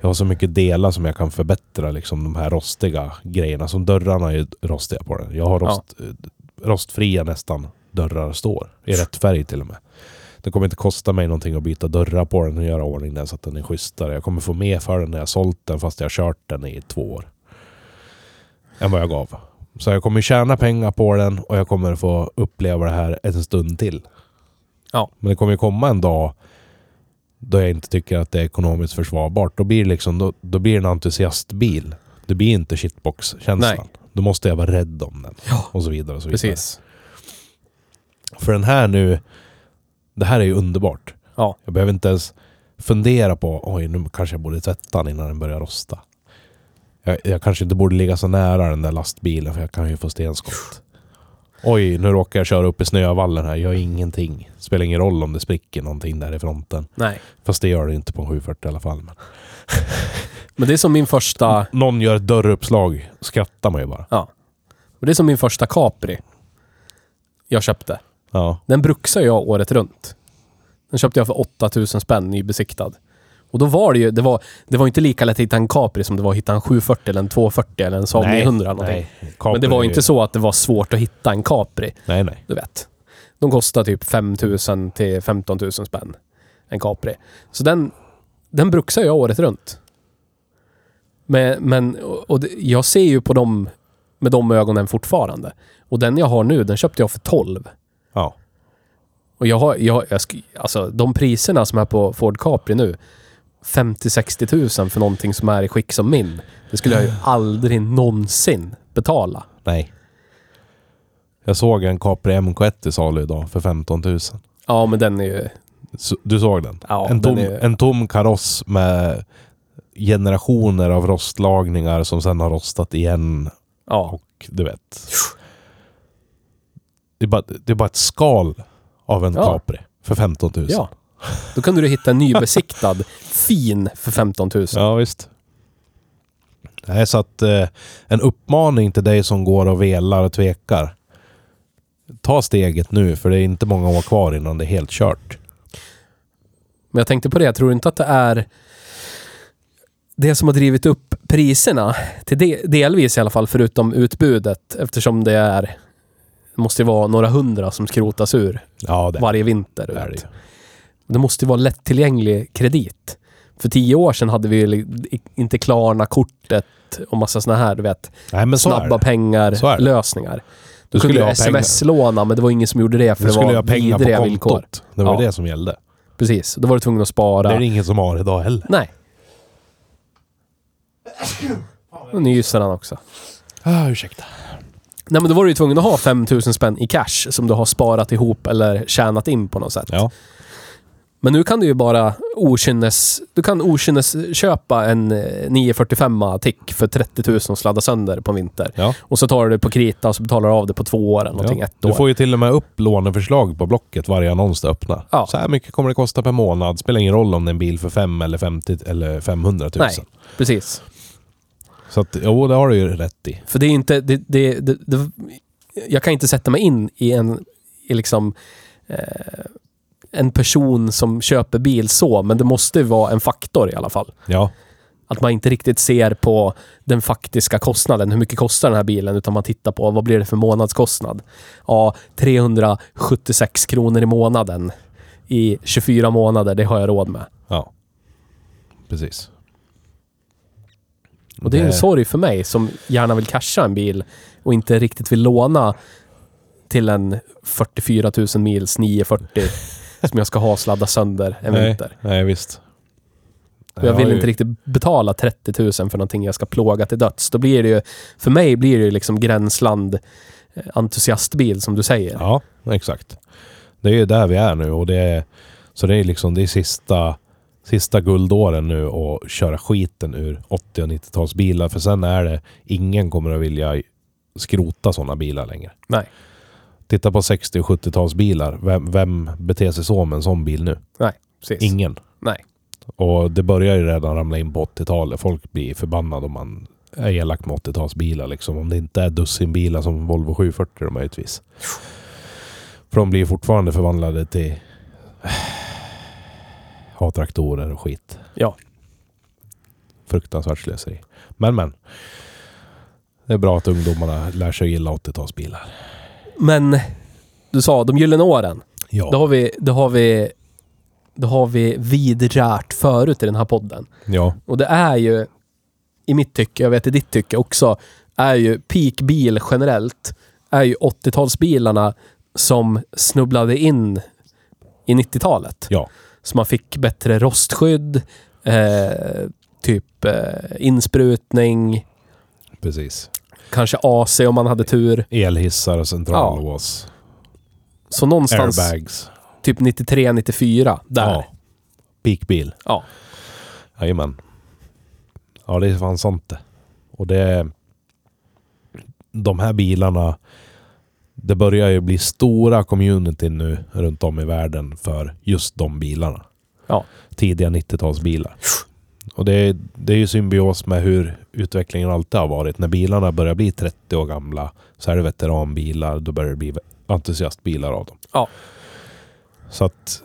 Speaker 2: jag har så mycket delar som jag kan förbättra liksom de här rostiga grejerna. Som dörrarna är ju rostiga på den. Jag har rost, rostfria nästan dörrar står. I rätt färg till och med. Det kommer inte kosta mig någonting att byta dörrar på den och göra ordning den så att den är schysstare. Jag kommer få mer för den när jag sålt den fast jag har kört den i två år. Än vad jag gav. Så jag kommer tjäna pengar på den och jag kommer få uppleva det här en stund till.
Speaker 1: Ja.
Speaker 2: Men det kommer ju komma en dag då jag inte tycker att det är ekonomiskt försvarbart. Då blir det liksom, då, då blir det en entusiastbil. Det blir inte shitbox-känslan. Då måste jag vara rädd om den.
Speaker 1: Ja.
Speaker 2: Och så vidare och så vidare.
Speaker 1: Precis.
Speaker 2: För den här nu, det här är ju underbart.
Speaker 1: Ja.
Speaker 2: Jag behöver inte ens fundera på, oj nu kanske jag borde tvätta den innan den börjar rosta. Jag, jag kanske inte borde ligga så nära den där lastbilen för jag kan ju få stenskott. Oj, nu råkar jag köra upp i snövallen här. Gör ingenting. Spelar ingen roll om det spricker någonting där i fronten.
Speaker 1: Nej.
Speaker 2: Fast det gör det inte på en 740 i alla fall. Men.
Speaker 1: Men det är som min första...
Speaker 2: Någon gör ett dörruppslag, skrattar man ju bara.
Speaker 1: Ja. Men Det är som min första Capri. Jag köpte.
Speaker 2: Ja.
Speaker 1: Den bruksar jag året runt. Den köpte jag för 8000 spänn nybesiktad. Och då var det ju, det var, det var inte lika lätt att hitta en Capri som det var att hitta en 740 eller en 240 eller en Saab 900 eller någonting.
Speaker 2: nej.
Speaker 1: Men det var
Speaker 2: är
Speaker 1: inte så att det var svårt att hitta en Capri.
Speaker 2: Nej, nej.
Speaker 1: Du vet. De kostar typ 5000 till 15 000 spänn. En Capri. Så den, den bruksar jag året runt. Men, men och det, jag ser ju på dem med de ögonen fortfarande. Och den jag har nu, den köpte jag för 12.
Speaker 2: Ja.
Speaker 1: Och jag har, jag, jag alltså de priserna som är på Ford Capri nu. 50-60 tusen för någonting som är i skick som min. Det skulle jag ju aldrig någonsin betala.
Speaker 2: Nej. Jag såg en Capri MK1 i salu idag för 15 000.
Speaker 1: Ja, men den är ju...
Speaker 2: Så- Du såg den?
Speaker 1: Ja,
Speaker 2: en,
Speaker 1: den
Speaker 2: tom,
Speaker 1: är-
Speaker 2: en tom kaross med generationer av rostlagningar som sen har rostat igen.
Speaker 1: Ja.
Speaker 2: Och du vet. Det är bara, det är bara ett skal av en
Speaker 1: Ja.
Speaker 2: Capri för 15 000.
Speaker 1: ja. Då kunde du hitta en nybesiktad fin för 15 000.
Speaker 2: Ja, visst. Nej, så att eh, en uppmaning till dig som går och velar och tvekar. Ta steget nu, för det är inte många år kvar innan det är helt kört.
Speaker 1: Men jag tänkte på det, jag tror inte att det är det som har drivit upp priserna, till de, delvis i alla fall, förutom utbudet, eftersom det är det måste ju vara några hundra som skrotas ur
Speaker 2: Ja, det
Speaker 1: varje vinter.
Speaker 2: det.
Speaker 1: Det måste ju vara lättillgänglig kredit. För tio år sedan hade vi ju inte Klarna-kortet och massa såna här, du vet,
Speaker 2: Nej, men
Speaker 1: snabba pengar-lösningar. Du
Speaker 2: skulle
Speaker 1: ju sms-låna, men det var ingen som gjorde det för
Speaker 2: Du
Speaker 1: det var vidriga villkor.
Speaker 2: Det var
Speaker 1: Ja.
Speaker 2: det som gällde.
Speaker 1: Precis, då var du tvungen att spara.
Speaker 2: Det är det ingen som har idag heller.
Speaker 1: Nej. Och nyser han också.
Speaker 2: Ah, ursäkta.
Speaker 1: Nej men då var du ju tvungen att ha 5000 spänn i cash som du har sparat ihop eller tjänat in på något sätt.
Speaker 2: Ja.
Speaker 1: Men nu kan du ju bara okynnes... Du kan okynnes köpa en eh, 945 tick för 30 000 och sladda sönder på en vinter.
Speaker 2: ja.
Speaker 1: Och så tar du det på krita och så betalar du av det på två år eller någonting,
Speaker 2: ja.
Speaker 1: ett år.
Speaker 2: Du får ju till och med upp låneförslag på Blocket varje annons du öppnar.
Speaker 1: Ja.
Speaker 2: Så här mycket kommer det kosta per månad. Spelar ingen roll om det är en bil för 5 eller 50 eller 500 000.
Speaker 1: Nej, precis.
Speaker 2: Så att, jo, det har du ju rätt i.
Speaker 1: För det är inte... Det, det, det, det, jag kan inte sätta mig in i en... I liksom... Eh, en person som köper bil så, men det måste ju vara en faktor i alla fall.
Speaker 2: Ja.
Speaker 1: Att man inte riktigt ser på den faktiska kostnaden. Hur mycket kostar den här bilen? Utan man tittar på vad blir det för månadskostnad? Ja, 376 kronor i månaden i 24 månader, det har jag råd med.
Speaker 2: Ja. Precis.
Speaker 1: Och det är en sorg för mig som gärna vill casha en bil och inte riktigt vill låna till en 44 000 mils 940 som jag ska ha och sladda sönder en
Speaker 2: nej,
Speaker 1: vinter.
Speaker 2: Nej, visst.
Speaker 1: Och jag vill
Speaker 2: ju-
Speaker 1: inte riktigt betala 30 000 för någonting jag ska plåga till döds. Då blir det ju, för mig blir det ju liksom gränsland eh, entusiastbil som du säger.
Speaker 2: Ja, exakt. Det är ju där vi är nu och det är... Så det är liksom, det är sista, sista guldåren nu att köra skiten ur 80 och 90-talsbilar. För sen är det, ingen kommer att vilja skrota sådana bilar längre.
Speaker 1: Nej,
Speaker 2: Titta på 60 och 70-talsbilar. Vem, vem beter sig så med en sån bil nu?
Speaker 1: precis.
Speaker 2: Ingen.
Speaker 1: Nej.
Speaker 2: Och det börjar ju redan ramla in på 80-talet. Folk blir förbannade om man är elak med 80-talsbilar. Liksom. Om det inte är dussinbilar som Volvo 740 då möjligtvis. För de blir fortfarande förvandlade till A-traktorer och skit.
Speaker 1: Ja.
Speaker 2: Fruktansvärt slöseri. Men men. Det är bra att ungdomarna lär sig gilla 80-talsbilar.
Speaker 1: Men du sa de gyllene åren.
Speaker 2: Ja.
Speaker 1: Det har vi, det har vi, det har vi vidrört förut i den här podden.
Speaker 2: ja.
Speaker 1: Och det är ju, i mitt tycke, jag vet i ditt tycke också, är ju peakbil generellt, är ju 80-talsbilarna som snubblade in i 90-talet.
Speaker 2: Ja.
Speaker 1: Så man fick bättre rostskydd, eh, typ eh, insprutning,
Speaker 2: Precis.
Speaker 1: Kanske AC om man hade tur.
Speaker 2: Elhissar och centrallås.
Speaker 1: Så någonstans
Speaker 2: Airbags.
Speaker 1: typ 93, 94 där.
Speaker 2: Ja. Peakbil.
Speaker 1: Ja.
Speaker 2: Jajamän. Ja, det är fan sant det. Och det... De här bilarna... Det börjar ju bli stora community nu runt om i världen för just de bilarna.
Speaker 1: Ja.
Speaker 2: Tidiga 90-talsbilar. Och det är, det är ju symbios med hur utvecklingen alltid har varit. När bilarna börjar bli 30 år gamla så är det veteranbilar. Då börjar det bli entusiastbilar av dem.
Speaker 1: Ja.
Speaker 2: Så att...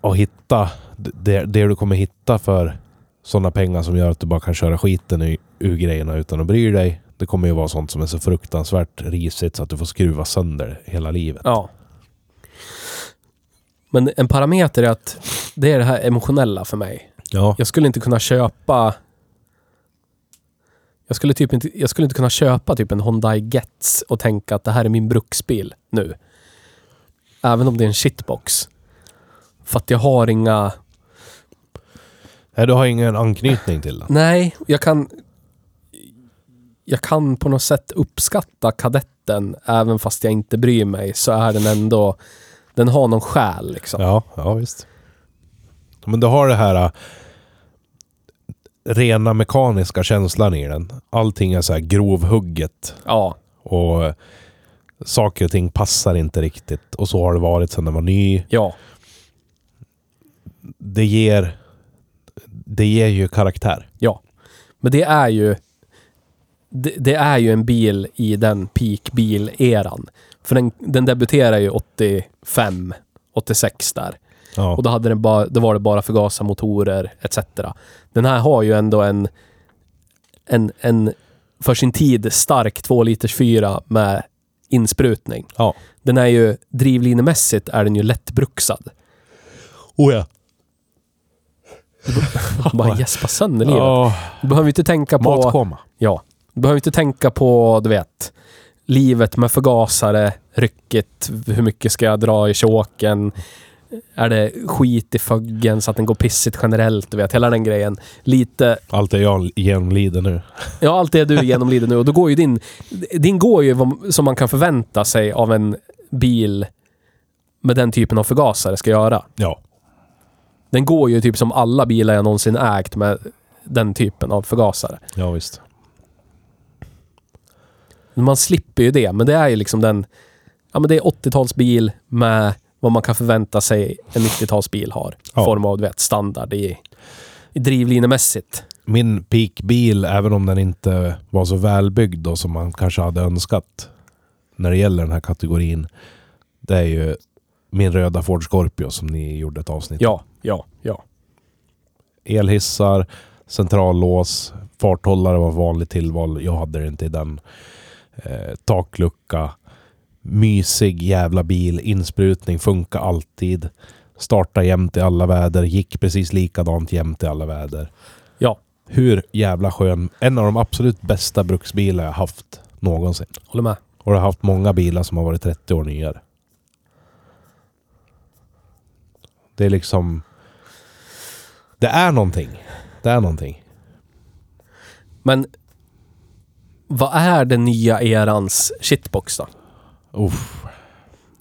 Speaker 2: Att hitta... Det, det du kommer hitta för sådana pengar som gör att du bara kan köra skiten ur grejerna utan att bry dig. Det kommer ju vara sånt som är så fruktansvärt risigt så att du får skruva sönder hela livet.
Speaker 1: Ja. Men en parameter är att det är det här emotionella för mig.
Speaker 2: Ja.
Speaker 1: Jag skulle inte kunna köpa... Jag skulle, typ inte, jag skulle inte kunna köpa typ en Hyundai Getz och tänka att det här är min bruksbil nu. Även om det är en shitbox. För att jag har inga...
Speaker 2: Nej, du har ingen anknytning till den?
Speaker 1: Nej, jag kan... Jag kan på något sätt uppskatta kadetten, även fast jag inte bryr mig, så är den ändå... Den har någon själ liksom.
Speaker 2: Ja, ja visst. Men du har det här äh, rena mekaniska känslan i den. Allting är så här grovhugget
Speaker 1: Ja,
Speaker 2: och äh, saker och ting passar inte riktigt. Och så har det varit sedan den var ny.
Speaker 1: ja,
Speaker 2: Det ger, det ger ju karaktär.
Speaker 1: ja. Men det är ju... Det, det är ju en bil i den peak-bil-eran. För den, den debuterar ju 85, 86 där.
Speaker 2: Ja,
Speaker 1: Och då, hade den bara, då var det bara förgasarmotorer etc. Den här har ju ändå en, en, en för sin tid stark 2 liters 4 med insprutning.
Speaker 2: ja.
Speaker 1: Den är ju drivlinemässigt är den ju lättbruksad.
Speaker 2: Oh ja.
Speaker 1: Bara gäspa sönder livet.
Speaker 2: ja.
Speaker 1: Du behöver inte tänka på...
Speaker 2: Matkoma.
Speaker 1: Ja. Du behöver inte tänka på, du vet, livet med förgasare, rycket, hur mycket ska jag dra i choken? Är det skit i fuggen så att den går pissigt generellt? Du vet, hela den grejen. Lite...
Speaker 2: Allt det jag genomlider nu.
Speaker 1: Ja, allt det du genomlider nu. Och då går ju din... Din går ju som man kan förvänta sig av en bil med den typen av förgasare ska göra.
Speaker 2: Ja.
Speaker 1: Den går ju typ som alla bilar jag någonsin ägt med den typen av förgasare.
Speaker 2: Ja, visst.
Speaker 1: Man slipper ju det, men det är ju liksom den... Ja, men det är 80-talsbil med vad man kan förvänta sig en 90-talsbil har. I
Speaker 2: Ja.
Speaker 1: form av, du vet, standard i, i drivlinemässigt.
Speaker 2: Min peakbil, även om den inte var så välbyggd då som man kanske hade önskat när det gäller den här kategorin. Det är ju min röda Ford Scorpio som ni gjorde ett avsnitt
Speaker 1: Ja, ja, ja.
Speaker 2: Elhissar, centrallås, farthållare var vanligt tillval. Jag hade det inte i den. Eh, taklucka. Mysig jävla bil. Insprutning funkar alltid. Starta jämt i alla väder. Gick precis likadant jämt i alla väder.
Speaker 1: Ja,
Speaker 2: Hur jävla skön. En av de absolut bästa bruksbilar jag haft någonsin.
Speaker 1: håller med.
Speaker 2: Och jag har haft många bilar som har varit 30 år nyare. Det är liksom... Det är någonting. Det är någonting.
Speaker 1: Men vad är den nya erans shitbox då?
Speaker 2: Uff.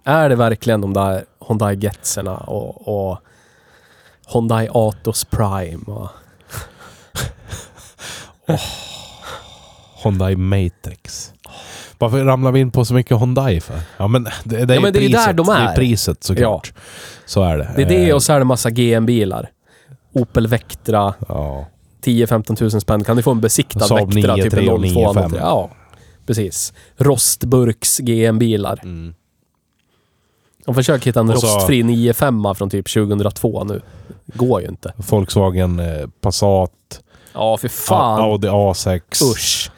Speaker 1: Är det verkligen de där Hyundai Getserna och, och Hyundai Atos Prime? Och,
Speaker 2: Hyundai Matrix. Varför ramlar vi in på så mycket Hyundai för? Ja men det, det är
Speaker 1: Ja, men det är
Speaker 2: priset.
Speaker 1: där de
Speaker 2: Det
Speaker 1: är.
Speaker 2: är priset såklart. Så är det.
Speaker 1: det är det
Speaker 2: Eh,
Speaker 1: och så är det massa GM-bilar. Opel Vectra,
Speaker 2: Ja.
Speaker 1: 10-15 tusen spänn. Kan du få en besiktad
Speaker 2: Saab
Speaker 1: Vectra?
Speaker 2: 9,
Speaker 1: Typ en
Speaker 2: 3 och
Speaker 1: 02
Speaker 2: 9, 5.
Speaker 1: Ja, precis. Rostburks GM-bilar.
Speaker 2: Mm.
Speaker 1: De försöker hitta en
Speaker 2: Och så-
Speaker 1: rostfri 95 från typ 2002 nu. Går ju inte.
Speaker 2: Volkswagen eh, Passat.
Speaker 1: Ja, för fan.
Speaker 2: Audi A6.
Speaker 1: Usch.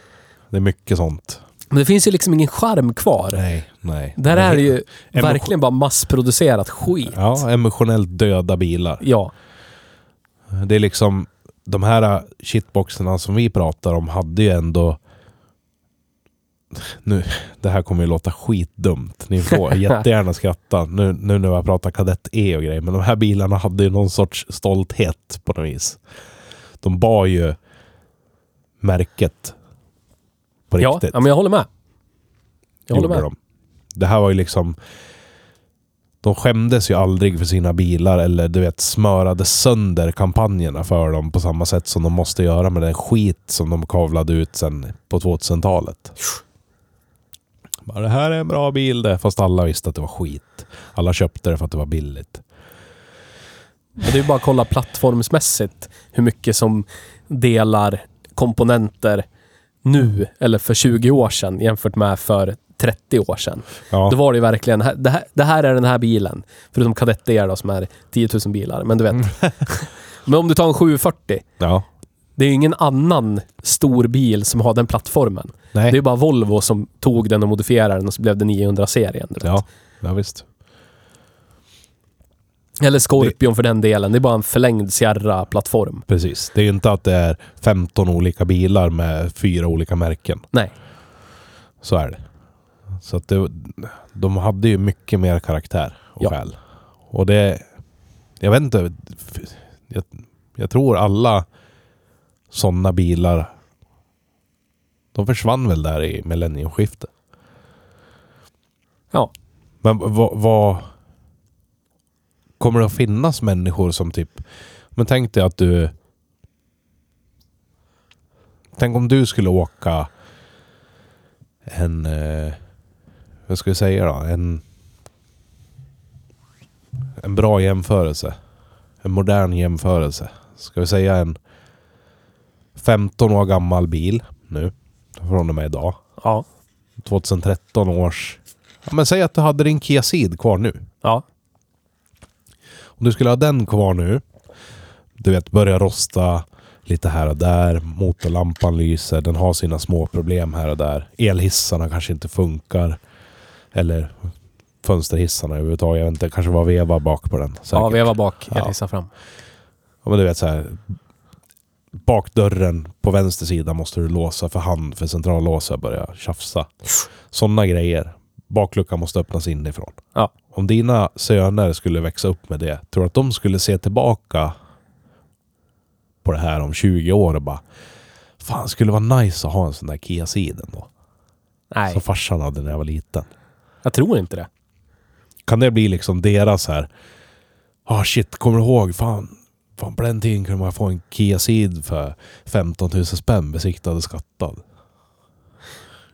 Speaker 2: Det är mycket sånt.
Speaker 1: Men det finns ju liksom ingen charm kvar.
Speaker 2: Nej, nej.
Speaker 1: Där
Speaker 2: Nej.
Speaker 1: är det ju
Speaker 2: Emotion-
Speaker 1: verkligen bara massproducerat skit.
Speaker 2: Ja, emotionellt döda bilar.
Speaker 1: Ja.
Speaker 2: Det är liksom... De här shitboxarna som vi pratar om hade ju ändå... Nu, det här kommer ju låta skitdumt. Ni får jättegärna skratta nu, nu när vi har pratat kadett E och grejer. Men de här bilarna hade ju någon sorts stolthet på något vis. De bar ju märket på riktigt.
Speaker 1: ja, men jag håller med. Jag håller med.
Speaker 2: de. Det här var ju liksom... De skämdes ju aldrig för sina bilar eller du vet smörade sönder kampanjerna för dem på samma sätt som de måste göra med den skit som de kavlade ut sen på 2000-talet. Bara, det här är en bra bil det, fast alla visste att det var skit. Alla köpte det för att det var billigt.
Speaker 1: Men det är ju bara att kolla plattformsmässigt hur mycket som delar komponenter nu eller för 20 år sedan jämfört med för 30 år sedan.
Speaker 2: Ja,
Speaker 1: Då var det ju verkligen, det här, det här är den här bilen. Förutom Kadett E som är 10 000 bilar. Men du vet. Men om du tar en 740.
Speaker 2: ja.
Speaker 1: Det är ju ingen annan stor bil som har den plattformen.
Speaker 2: Nej.
Speaker 1: Det är bara Volvo som tog den och modifierade den och så blev det 900-serien. du vet.
Speaker 2: ja. ja, visst.
Speaker 1: Eller Scorpion för den delen. Det är bara en förlängd Sierra-plattform.
Speaker 2: Precis. Det är inte att det är 15 olika bilar med fyra olika märken.
Speaker 1: Nej.
Speaker 2: Så är det. Så att det, de hade ju mycket mer karaktär och
Speaker 1: Ja.
Speaker 2: själ. Och det... Jag vet inte. Jag, Jag tror alla sådana bilar, de försvann väl där i millenniumskiftet.
Speaker 1: Ja.
Speaker 2: Men vad... vad kommer det att finnas människor som typ... Men tänk dig att du... Tänk om du skulle åka en... Eh, vad ska jag säga då? En... En bra jämförelse. En modern jämförelse. Ska vi säga en 15 år gammal bil nu. Från och med idag.
Speaker 1: Ja.
Speaker 2: 2013 års... Ja, men säg att du hade din Kia Ceed kvar nu.
Speaker 1: Ja.
Speaker 2: Om du skulle ha den kvar nu. Du vet, börja rosta lite här och där. Motorlampan lyser. Den har sina små problem här och där. Elhissarna kanske inte funkar. Eller fönsterhissarna överhuvudtaget. Jag vet inte, kanske var veva bak på den.
Speaker 1: Ja,
Speaker 2: säkert.
Speaker 1: veva bak.
Speaker 2: Ja.
Speaker 1: Jag hissar fram.
Speaker 2: Ja, men du vet så här. Bakdörren på vänster sida måste du låsa för hand för centrallåsa börja tjafsa. Sådana grejer. Bakluckan måste öppnas inifrån.
Speaker 1: Ja.
Speaker 2: Om dina söner skulle växa upp med det, tror du att de skulle se tillbaka på det här om 20 år och bara Fan, det skulle vara nice att ha en sån där Kia Ceed då.
Speaker 1: Nej,
Speaker 2: Som farsan hade när jag var liten.
Speaker 1: jag tror inte det.
Speaker 2: Kan det bli liksom deras här... Ah shit, kommer du ihåg? Fan, fan på den tiden kunde man få en Kia Ceed för 15 000 spänn besiktad och skattad.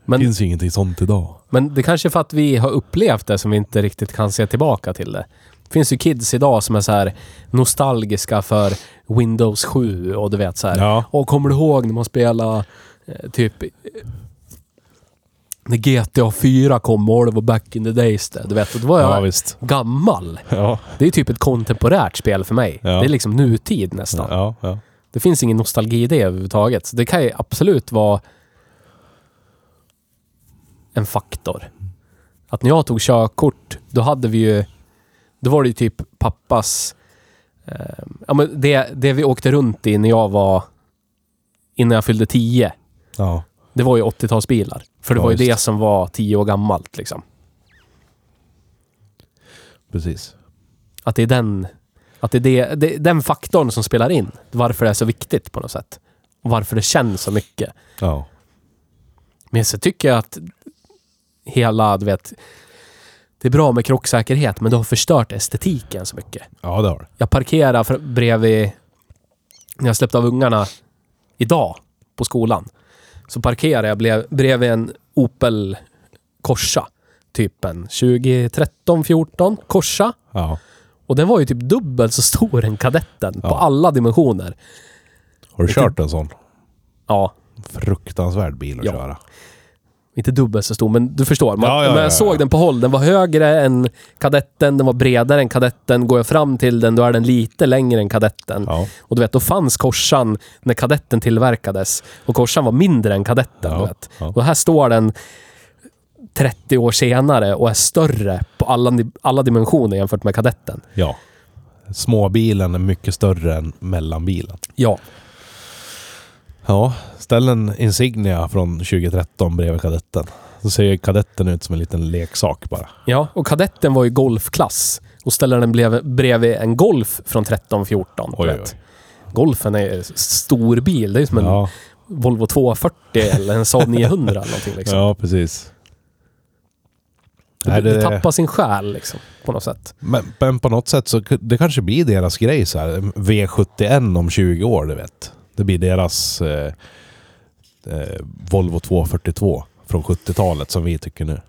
Speaker 1: Men,
Speaker 2: Finns ju ingenting sånt idag.
Speaker 1: men det kanske är för att vi har upplevt det som vi inte riktigt kan se tillbaka till det. Det finns ju kids idag som är så nostalgiska för Windows 7 och du vet så här.
Speaker 2: Ja.
Speaker 1: Och kommer du ihåg när man spelade eh, typ när GTA 4 kom och det var back in the days det. Du vet, då var jag
Speaker 2: Ja, visst.
Speaker 1: gammal.
Speaker 2: Ja,
Speaker 1: Det är typ ett kontemporärt spel för mig.
Speaker 2: Ja.
Speaker 1: Det är liksom nutid nästan. Det finns ingen nostalgi i det överhuvudtaget. Så det kan ju absolut vara en faktor. Att när jag tog körkort, då hade vi ju... Då var det ju typ pappas... Eh, ja, men det, det vi åkte runt i när jag var... Innan jag fyllde 10.
Speaker 2: ja.
Speaker 1: Det var ju 80-talsbilar. För det
Speaker 2: Ja,
Speaker 1: var ju
Speaker 2: just
Speaker 1: det som var 10 år gammalt liksom.
Speaker 2: Precis.
Speaker 1: Att det är den... Att det är det, det, den faktorn som spelar in. Varför det är så viktigt på något sätt. Och varför det känns så mycket.
Speaker 2: Ja.
Speaker 1: Men så tycker jag att hela, du vet, det är bra med krocksäkerhet, men det har förstört estetiken så mycket.
Speaker 2: Ja, det har det.
Speaker 1: Jag parkerar för, bredvid, när jag släppte av ungarna idag på skolan, så parkerar jag bredvid en Opel Corsa. Typ en 2013, 14 Corsa.
Speaker 2: Ja.
Speaker 1: Och den var ju typ dubbelt så stor än kadetten på
Speaker 2: Ja.
Speaker 1: alla dimensioner.
Speaker 2: Har du kört en sån?
Speaker 1: Ja,
Speaker 2: Fruktansvärd bil att
Speaker 1: Ja.
Speaker 2: köra.
Speaker 1: Inte dubbelt så stor, men du förstår. Man,
Speaker 2: Ja, ja,
Speaker 1: men jag
Speaker 2: ja,
Speaker 1: såg den på håll. Den var högre än kadetten, den var bredare än kadetten. Går jag fram till den, då är den lite längre än kadetten. Och du vet, då fanns korsan när kadetten tillverkades. Och korsan var mindre än kadetten. Du vet. Och här står den 30 år senare och är större på alla, alla dimensioner jämfört med kadetten.
Speaker 2: ja. Småbilen är mycket större än mellanbilen.
Speaker 1: Ja.
Speaker 2: Ja, ställ en Insignia från 2013 bredvid kadetten. Så ser ju kadetten ut som en liten leksak bara.
Speaker 1: Ja, och kadetten var ju golfklass. Och ställer den bredvid en Golf från 13-14.
Speaker 2: Oj, oj.
Speaker 1: Golfen är ju stor bil. Det är som en
Speaker 2: Ja,
Speaker 1: Volvo 240 eller en Saab 900 eller någonting liksom.
Speaker 2: ja precis.
Speaker 1: det,
Speaker 2: Nej,
Speaker 1: det
Speaker 2: det-
Speaker 1: tappar sin själ liksom, på något sätt.
Speaker 2: Men, men på något sätt så det kanske blir deras grej så här. V71 om 20 år, du vet. Det blir deras eh, eh, Volvo 242 från 70-talet som vi tycker nu.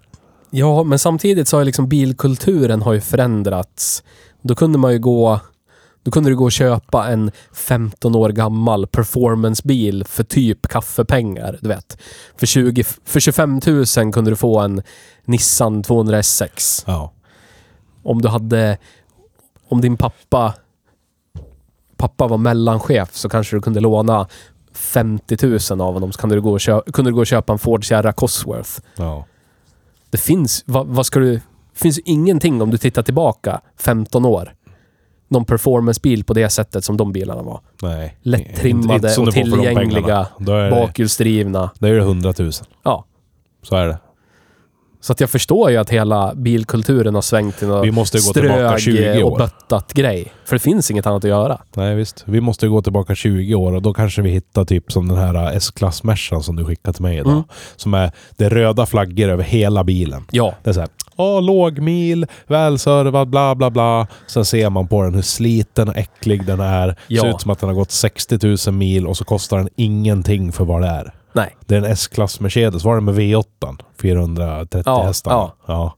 Speaker 1: Ja, men samtidigt så har ju liksom bilkulturen har ju förändrats. Då kunde man ju gå... Då kunde du gå och köpa en 15 år gammal performancebil för typ kaffepengar, du vet. För, 20, för 25 000 kunde du få en Nissan 200 S6.
Speaker 2: Ja.
Speaker 1: Om du hade... Om din pappa... Pappa var mellanchef så kanske du kunde låna 50 000 av honom så kunde du gå och, köpa, kunde du gå och köpa en Ford Sierra Cosworth.
Speaker 2: ja.
Speaker 1: Det finns... Vad, vad ska du... Det finns ingenting om du tittar tillbaka 15 år. Någon performancebil på det sättet som de bilarna var.
Speaker 2: Nej.
Speaker 1: Lättrimmade och tillgängliga.
Speaker 2: det,
Speaker 1: Bakhjulsdrivna.
Speaker 2: då är det 100 000.
Speaker 1: Ja.
Speaker 2: Så är det.
Speaker 1: Så att jag förstår ju att hela bilkulturen har svängt till något
Speaker 2: Vi måste gå tillbaka 20
Speaker 1: och
Speaker 2: år.
Speaker 1: böttat grej. För det finns inget annat att göra.
Speaker 2: Nej visst. Vi måste gå tillbaka 20 år och då kanske vi hittar typ som den här S-klass Mercan som du skickade till mig idag.
Speaker 1: Mm.
Speaker 2: Som är, det röda flaggor över hela bilen.
Speaker 1: Ja.
Speaker 2: Det är såhär, åh lågmil, välservad, bla bla bla. Sen ser man på den hur sliten och äcklig den är.
Speaker 1: Ja.
Speaker 2: Ser ut som att den har gått 60 000 mil och så kostar den ingenting för vad det är.
Speaker 1: Nej.
Speaker 2: Det är en S-klass Mercedes. Var det med V8? 430
Speaker 1: Ja,
Speaker 2: hästar?
Speaker 1: ja.
Speaker 2: ja.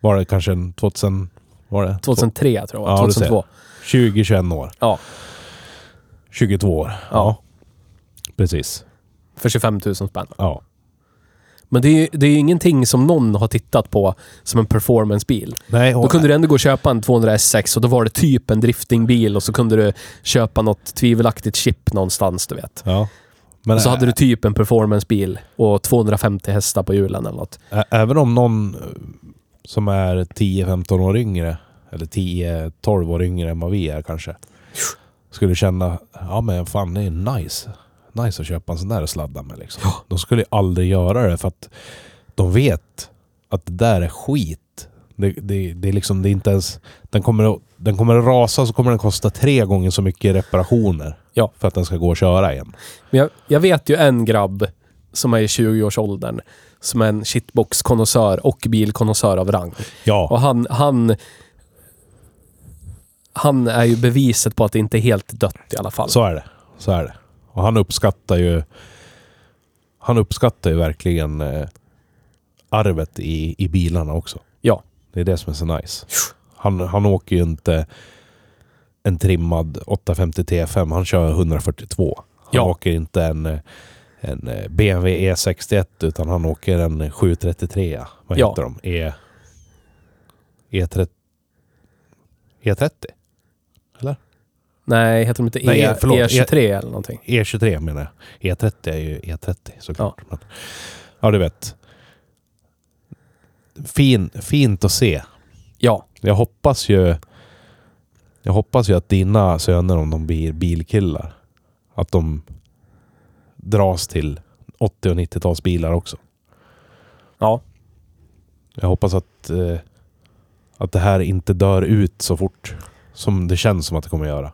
Speaker 2: Var det kanske en 2000... Var det?
Speaker 1: 2003 tror jag.
Speaker 2: Ja, du
Speaker 1: 2002.
Speaker 2: 20-21 år.
Speaker 1: Ja.
Speaker 2: 22 år.
Speaker 1: Ja.
Speaker 2: Precis.
Speaker 1: För 25 000 spänn.
Speaker 2: Ja.
Speaker 1: Men det är ju det är ju ingenting som någon har tittat på som en performancebil.
Speaker 2: Nej,
Speaker 1: Då kunde du ändå gå och köpa en 200 S6 och då var det typ en driftingbil och så kunde du köpa något tvivelaktigt chip någonstans, du vet.
Speaker 2: ja. Men
Speaker 1: och så hade du typ en performancebil och 250 hästar på hjulen eller något.
Speaker 2: ä- även om någon eh, som är 10-15 år yngre, eller 10-12 år yngre än vad vi är kanske, skulle känna, ja men fan det är nice. Nice att köpa en sån där och sladda med liksom. De skulle aldrig göra det för att de vet att det där är skit. Det, det, det är liksom, det är inte ens... Den kommer, att, den kommer att rasa så kommer den kosta tre gånger så mycket i reparationer.
Speaker 1: Ja.
Speaker 2: För att den ska gå och köra igen.
Speaker 1: Men jag, jag vet ju en grabb som är i 20-årsåldern som är en shitbox-konnässör och bilkonnässör av rang.
Speaker 2: Ja.
Speaker 1: Och han, han... Han är ju beviset på att det inte är helt dött i alla fall.
Speaker 2: Så är det. Så är det. Och han uppskattar ju... Han uppskattar ju verkligen eh, arvet i, i bilarna också. Det är det som är så nice. Han, han åker ju inte en trimmad 850 T5. Han kör 142. Han
Speaker 1: Ja.
Speaker 2: åker inte en, en BMW E61 utan han åker en 733. Vad
Speaker 1: Ja.
Speaker 2: heter de? E... E30... E30?
Speaker 1: Nej, heter de inte
Speaker 2: Nej,
Speaker 1: e,
Speaker 2: förlåt.
Speaker 1: E23 eller någonting?
Speaker 2: E23 menar jag. E30 är ju E30 såklart. Ja, ja du vet. Fin, fint att se.
Speaker 1: Ja.
Speaker 2: Jag hoppas ju... Jag hoppas ju att dina söner, om de blir bilkillar, att de dras till 80 och 90-talsbilar också.
Speaker 1: Ja.
Speaker 2: Jag hoppas att, eh, att det här inte dör ut så fort som det känns som att det kommer göra.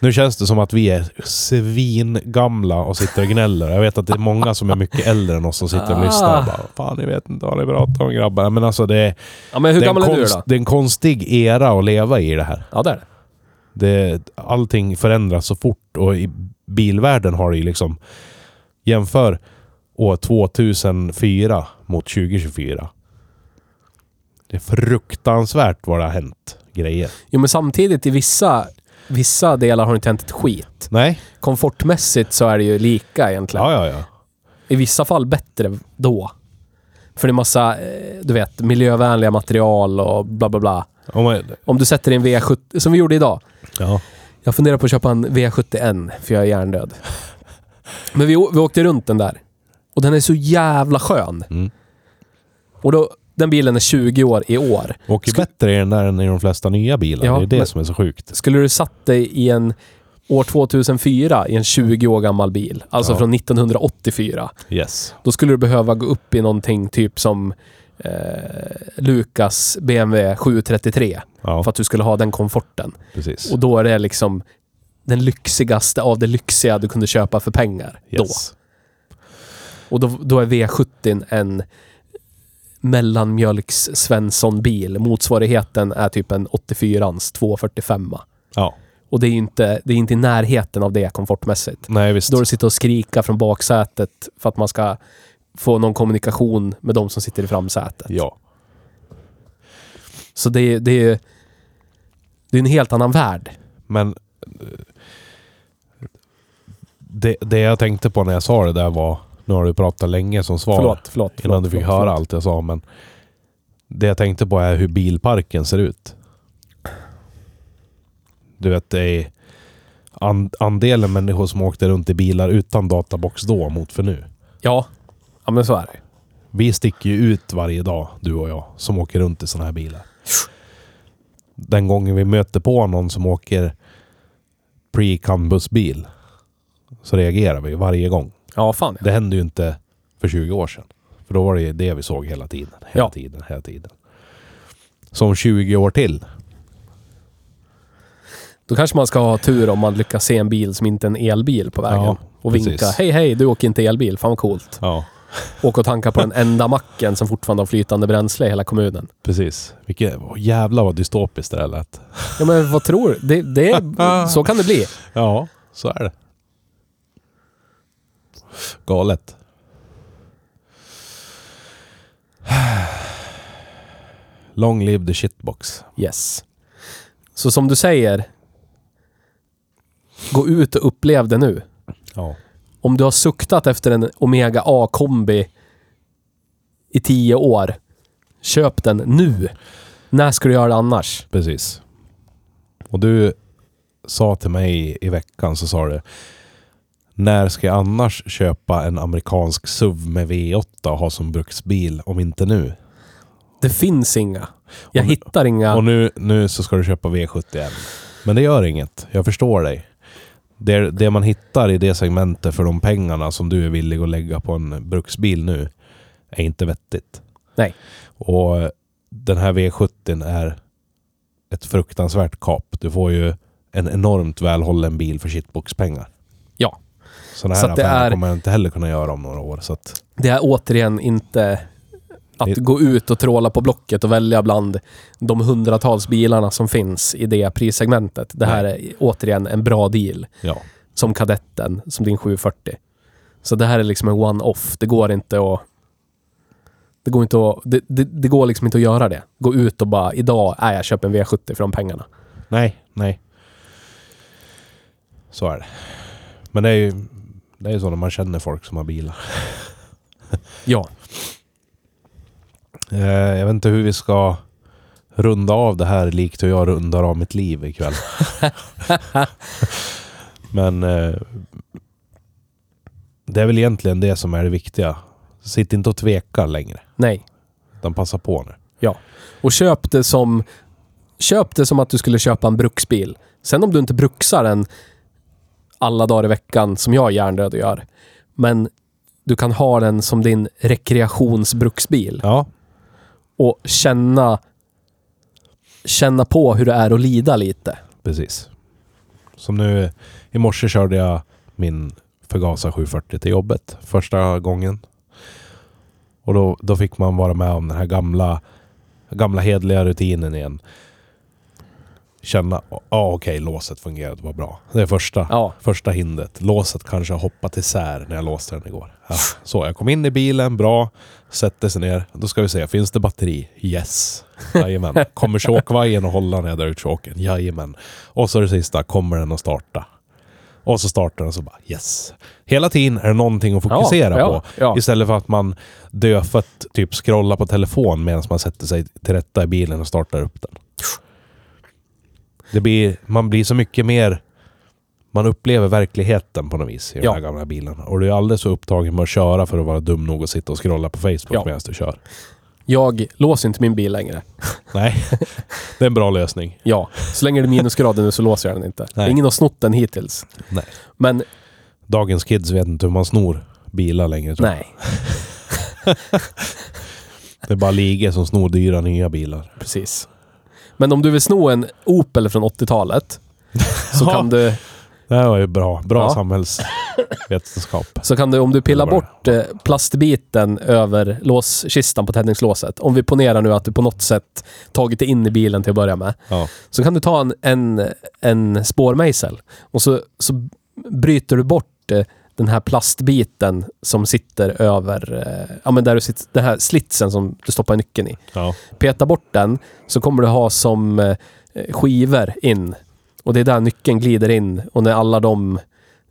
Speaker 2: Nu känns det som att vi är svingamla och sitter och gnäller. Jag vet att det är många som är mycket äldre än oss som sitter och
Speaker 1: Ah.
Speaker 2: lyssnar och bara Fan, ni vet inte vad ni pratar om grabbar. Men alltså det,
Speaker 1: Ja, men hur
Speaker 2: det, är
Speaker 1: gammal är du
Speaker 2: konst,
Speaker 1: då?
Speaker 2: det är en konstig era att leva i det här.
Speaker 1: Ja, det är det.
Speaker 2: Det, allting förändras så fort och i bilvärlden har det ju liksom... Jämför år 2004 mot 2024. Det är fruktansvärt vad det har hänt grejer.
Speaker 1: Jo, men samtidigt i vissa, vissa delar har inte hänt ett skit.
Speaker 2: Nej?
Speaker 1: Komfortmässigt så är det ju lika egentligen.
Speaker 2: Ja, ja, ja.
Speaker 1: I vissa fall bättre då. För det är massa, eh, du vet, miljövänliga material och bla bla bla.
Speaker 2: Om man,
Speaker 1: Om du sätter in V70, som vi gjorde idag.
Speaker 2: ja.
Speaker 1: Jag funderar på att köpa en V71 för jag är hjärndöd. Men vi, vi åkte runt den där. Och den är så jävla skön.
Speaker 2: Mm.
Speaker 1: Och då, den bilen är 20 år i år.
Speaker 2: Åker
Speaker 1: Sku-
Speaker 2: bättre i den där än i de flesta nya bilar.
Speaker 1: Ja,
Speaker 2: det är det
Speaker 1: men-
Speaker 2: som är så sjukt.
Speaker 1: Skulle du satt dig i en år 2004 i en 20 år gammal bil, alltså
Speaker 2: Ja.
Speaker 1: från 1984,
Speaker 2: Yes.
Speaker 1: då skulle du behöva gå upp i någonting typ som eh, Lukas BMW 733
Speaker 2: Ja,
Speaker 1: för att du skulle ha den komforten.
Speaker 2: precis.
Speaker 1: Och då är det liksom den lyxigaste av det lyxiga du kunde köpa för pengar då.
Speaker 2: yes.
Speaker 1: Och då, då är V70 en mellanmjölks Svensson-bil. Motsvarigheten är typ en 84ans 245.
Speaker 2: Ja.
Speaker 1: Och det är ju inte, det är inte i närheten av det komfortmässigt.
Speaker 2: Nej, visst.
Speaker 1: Då du sitter och skrika från baksätet för att man ska få någon kommunikation med de som sitter i framsätet.
Speaker 2: Ja.
Speaker 1: Så det, är- det är det är en helt annan värld.
Speaker 2: Men eh, det, det jag tänkte på när jag sa det där var, nu har du pratat länge som svar
Speaker 1: Förlåt, förlåt.
Speaker 2: innan
Speaker 1: förlåt,
Speaker 2: du fick
Speaker 1: förlåt,
Speaker 2: höra
Speaker 1: förlåt.
Speaker 2: allt jag sa, men det jag tänkte på är hur bilparken ser ut. Du vet, det är an, andelen människor som åkte runt i bilar utan databox då mot för nu.
Speaker 1: Ja. ja, men så är det.
Speaker 2: Vi sticker ju ut varje dag, du och jag, som åker runt i såna här bilar. Den gången vi möter på någon som åker pre-CAN-bussbil så reagerar vi varje gång.
Speaker 1: Ja, fan ja.
Speaker 2: Det hände ju inte för 20 år sedan. För då var det det vi såg hela tiden. Hela
Speaker 1: Ja.
Speaker 2: tiden, hela tiden. Som 20 år till.
Speaker 1: Då kanske man ska ha tur om man lyckas se en bil som inte är en elbil på vägen.
Speaker 2: Ja,
Speaker 1: och
Speaker 2: precis.
Speaker 1: vinka. Hej hej, du åker inte elbil. Fan vad coolt.
Speaker 2: Ja,
Speaker 1: Åka och tanka på den enda macken som fortfarande har flytande bränsle i hela kommunen.
Speaker 2: precis. Vilket, jävlar vad dystopiskt det där lät.
Speaker 1: Ja men vad tror du? Det, det så kan det bli.
Speaker 2: Ja, så är det. Galet. Long live the shitbox.
Speaker 1: Yes. Så som du säger. Gå ut och upplev det nu.
Speaker 2: Ja.
Speaker 1: Om du har suktat efter en Omega A-kombi i tio år. Köp den nu. När ska du göra det annars?
Speaker 2: Precis. Och du sa till mig i veckan så sa du När ska jag annars köpa en amerikansk SUV med V8 och ha som bruksbil om inte nu?
Speaker 1: Det finns inga. Jag
Speaker 2: nu-
Speaker 1: hittar inga.
Speaker 2: Och nu, nu så ska du köpa V71. Men det gör inget. Jag förstår dig. Det, det man hittar i det segmentet för de pengarna som du är villig att lägga på en bruksbil nu är inte vettigt.
Speaker 1: Nej.
Speaker 2: Och den här V70 är ett fruktansvärt kap. Du får ju en enormt välhållen bil för shitboxpengar. Sådana
Speaker 1: Så
Speaker 2: här
Speaker 1: det
Speaker 2: affärer
Speaker 1: är-
Speaker 2: kommer jag inte heller kunna göra om några år. Så att,
Speaker 1: Det är återigen inte att
Speaker 2: Det-
Speaker 1: gå ut och tråla på Blocket och välja bland de hundratals bilarna som finns i det prissegmentet. Det här är återigen en bra deal.
Speaker 2: ja.
Speaker 1: Som kadetten, som din 740. Så det här är liksom en one-off. Det går inte att... Det går inte att... Det, det, det går liksom inte att göra det. Gå ut och bara, idag är jag köper en V70 för de pengarna.
Speaker 2: Nej, nej. Så är det. Men det är ju det är ju så när man känner folk som har bilar.
Speaker 1: Ja.
Speaker 2: Eh, jag vet inte hur vi ska runda av det här likt hur jag rundar av mitt liv ikväll. Men eh, det är väl egentligen det som är det viktiga. Sitt inte och tveka längre.
Speaker 1: Nej.
Speaker 2: Utan passa på nu.
Speaker 1: Ja. Och köp det som... Köp det som att du skulle köpa en bruksbil. Sen om du inte bruksar den alla dagar i veckan, som jag hjärndöd gör. Men du kan ha den som din rekreationsbruksbil.
Speaker 2: Ja,
Speaker 1: Och känna... Känna på hur det är att lida lite.
Speaker 2: precis. Som nu, i morse körde jag min Förgasa 740 till jobbet första gången. Och då, då fick man vara med om den här gamla, gamla hedliga rutinen igen. Känna, ja okej, låset fungerade, vad bra. Det är första,
Speaker 1: Ja.
Speaker 2: första hindret. Låset kanske har hoppat isär när jag låste den igår. Ja. Så, jag kom in i bilen, bra. Sätter sig ner. Då ska vi se, finns det batteri? Yes. Jajamän. Kommer chokvajern att hålla när jag drar ut choken? Jajamän. Och så det sista, kommer den att starta? Och så startar den och så bara yes. Hela tiden är det någonting att fokusera
Speaker 1: ja,
Speaker 2: på.
Speaker 1: ja.
Speaker 2: Istället för att man dödfött typ scrollar på telefon medan man sätter sig till rätta i bilen och startar upp den. Det blir, man blir så mycket mer... Man upplever verkligheten på något vis i
Speaker 1: Ja.
Speaker 2: här gamla bilarna. Och du är alldeles så upptagen med att köra för att vara dum nog att sitta och scrolla på Facebook
Speaker 1: Ja.
Speaker 2: medan du kör.
Speaker 1: Jag låser inte min bil längre.
Speaker 2: Nej, det är en bra lösning.
Speaker 1: Ja. Så länge det är minusgrader nu så låser jag den inte.
Speaker 2: Nej.
Speaker 1: Ingen har snott den hittills.
Speaker 2: Nej.
Speaker 1: Men
Speaker 2: Dagens kids vet inte hur man snor bilar längre. Tror jag.
Speaker 1: nej,
Speaker 2: Det är bara ligor som snor dyra nya bilar.
Speaker 1: precis. Men om du vill sno en Opel från 80-talet så kan du
Speaker 2: Det här var ju bra. Bra
Speaker 1: Ja.
Speaker 2: samhällsvetenskap.
Speaker 1: Så kan du, om du pillar bort eh, plastbiten över låskistan på tändningslåset. Om vi ponerar nu att du på något sätt tagit dig in i bilen till att börja med.
Speaker 2: Ja.
Speaker 1: Så kan du ta en, en, en spårmejsel och så, så bryter du bort eh, den här plastbiten som sitter över, eh, ja men där du sitter, den här slitsen som du stoppar nyckeln i.
Speaker 2: Ja.
Speaker 1: Peta bort den så kommer du ha som eh, skivor in. Och det är där nyckeln glider in och när alla de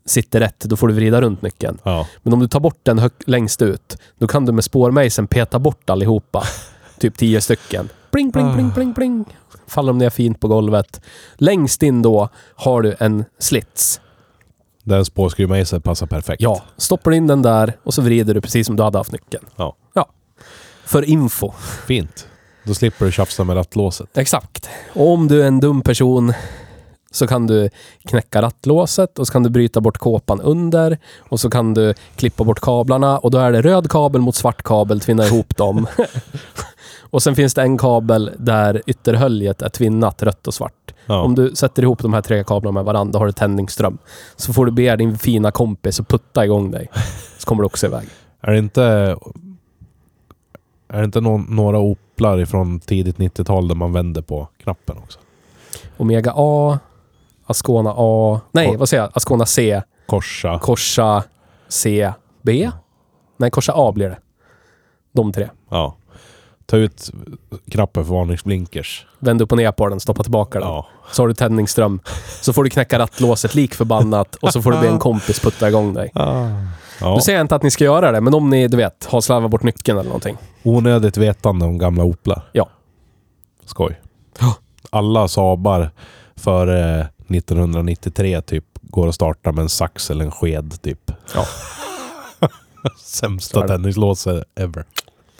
Speaker 1: sitter rätt, då får du vrida runt nyckeln.
Speaker 2: Ja.
Speaker 1: Men om du tar bort den hög- längst ut, då kan du med spårmejseln peta bort allihopa. typ tio stycken. Pling, pling, pling, pling, pling. Faller de ner fint på golvet. Längst in då har du en slits.
Speaker 2: Den spårskruvmejseln passar perfekt.
Speaker 1: Ja, stoppar in den där och så vrider du precis som du hade haft nyckeln.
Speaker 2: Ja.
Speaker 1: Ja. För info.
Speaker 2: Fint. Då slipper du tjafsa med rattlåset.
Speaker 1: Exakt. Och om du är en dum person så kan du knäcka rattlåset och så kan du bryta bort kåpan under och så kan du klippa bort kablarna och då är det röd kabel mot svart kabel, tvinna ihop dem. och sen finns det en kabel där ytterhöljet är tvinnat rött och svart.
Speaker 2: Ja.
Speaker 1: Om du sätter ihop de här tre kablarna med varandra, har du tändningsström. Så får du be din fina kompis att putta igång dig. Så kommer du också iväg.
Speaker 2: Är det inte... Är det inte nå- några Oplar ifrån tidigt 90-tal där man vänder på knappen också?
Speaker 1: Omega A, Ascona A... Nej,
Speaker 2: Kor-
Speaker 1: vad säger jag? Ascona C,
Speaker 2: Korsa.
Speaker 1: Corsa C, B? Nej, Corsa A blir det. De tre.
Speaker 2: Ja. Ta ut knappen för varningsblinkers.
Speaker 1: Vänd upp och ner på den, stoppa tillbaka den.
Speaker 2: Ja.
Speaker 1: Så har du tändningsström. Så får du knäcka rattlåset lik förbannat och så får du be en kompis putta igång dig.
Speaker 2: ja.
Speaker 1: Nu säger jag inte att ni ska göra det, men om ni, du vet, har slarvat bort nyckeln eller någonting.
Speaker 2: Onödigt vetande om gamla Oplar.
Speaker 1: Ja.
Speaker 2: Skoj. Alla Saabar före 1993 typ går att starta med en sax eller en sked typ.
Speaker 1: Ja.
Speaker 2: Sämsta tändningslåset ever.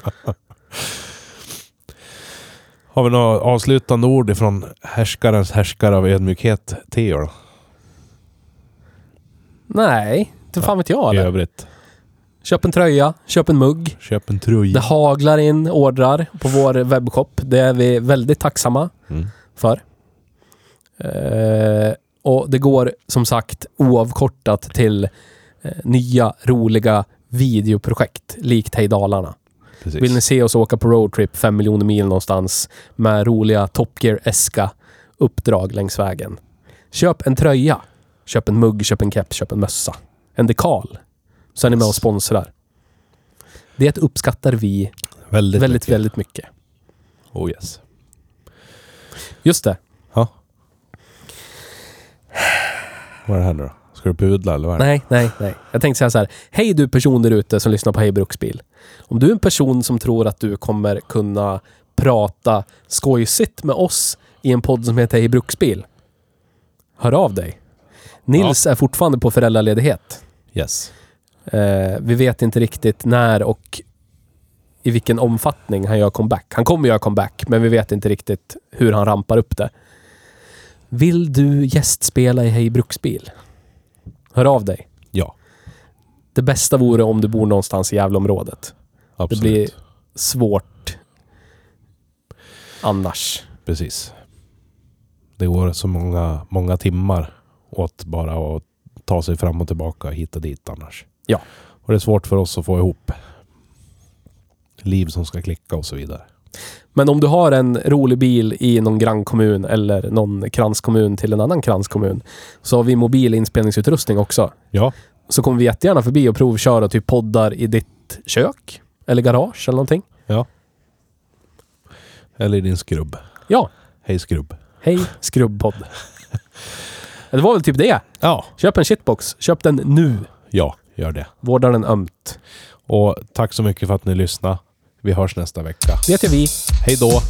Speaker 2: Har vi några avslutande ord ifrån härskarens härskare av ödmjukhet, Theo då?
Speaker 1: Nej, inte fan vet jag
Speaker 2: I övrigt.
Speaker 1: Köp en tröja, köp en mugg.
Speaker 2: Köp en tröja.
Speaker 1: Det haglar in ordrar på vår webbshop. Det är vi väldigt tacksamma
Speaker 2: Mm.
Speaker 1: för. Eh, och det går som sagt oavkortat till eh, nya roliga videoprojekt likt Hej Dalarna.
Speaker 2: Precis.
Speaker 1: Vill ni se oss åka på roadtrip fem miljoner mil någonstans med roliga Top Gear-eska uppdrag längs vägen. Köp en tröja. Köp en mugg, köp en keps, köp en mössa. En dekal. Så är ni med och sponsrar. Det uppskattar vi
Speaker 2: väldigt,
Speaker 1: väldigt,
Speaker 2: mycket.
Speaker 1: väldigt mycket.
Speaker 2: Oh yes.
Speaker 1: Just det.
Speaker 2: Ja. Vad är det här nu då? Ska du pudla eller vad är det?
Speaker 1: Nej, nej, nej. Jag tänkte säga så här. Hej du person där ute som lyssnar på Hej Bruksbil. Om du är en person som tror att du kommer kunna prata skojsigt med oss i en podd som heter Hej Bruksbil. Hör av dig. Nils är fortfarande på föräldraledighet.
Speaker 2: Yes.
Speaker 1: Eh, vi vet inte riktigt när och i vilken omfattning han gör comeback. Han kommer göra comeback, men vi vet inte riktigt hur han rampar upp det. Vill du gästspela i Hej Bruksbil? Hör av dig.
Speaker 2: Ja,
Speaker 1: Det bästa vore om du bor någonstans i Gävleområdet.
Speaker 2: absolut.
Speaker 1: Det blir svårt annars.
Speaker 2: Precis. Det går så många, många timmar åt bara att ta sig fram och tillbaka hit och dit annars.
Speaker 1: Ja.
Speaker 2: Och det är svårt för oss att få ihop liv som ska klicka och så vidare.
Speaker 1: Men om du har en rolig bil i någon grannkommun eller någon kranskommun till en annan kranskommun så har vi mobil inspelningsutrustning också.
Speaker 2: Ja,
Speaker 1: Så kommer vi jättegärna förbi och provköra typ poddar i ditt kök eller garage eller någonting.
Speaker 2: eller i din skrubb.
Speaker 1: Ja,
Speaker 2: Hej skrubb.
Speaker 1: hej skrubbpodd. det var väl typ det.
Speaker 2: Ja,
Speaker 1: Köp en shitbox. Köp den nu.
Speaker 2: ja, gör det.
Speaker 1: Vårda den ömt.
Speaker 2: Och tack så mycket för att ni lyssnade. Vi hörs nästa vecka.
Speaker 1: Det gör vi.
Speaker 2: Hej då!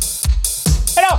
Speaker 1: Hej då!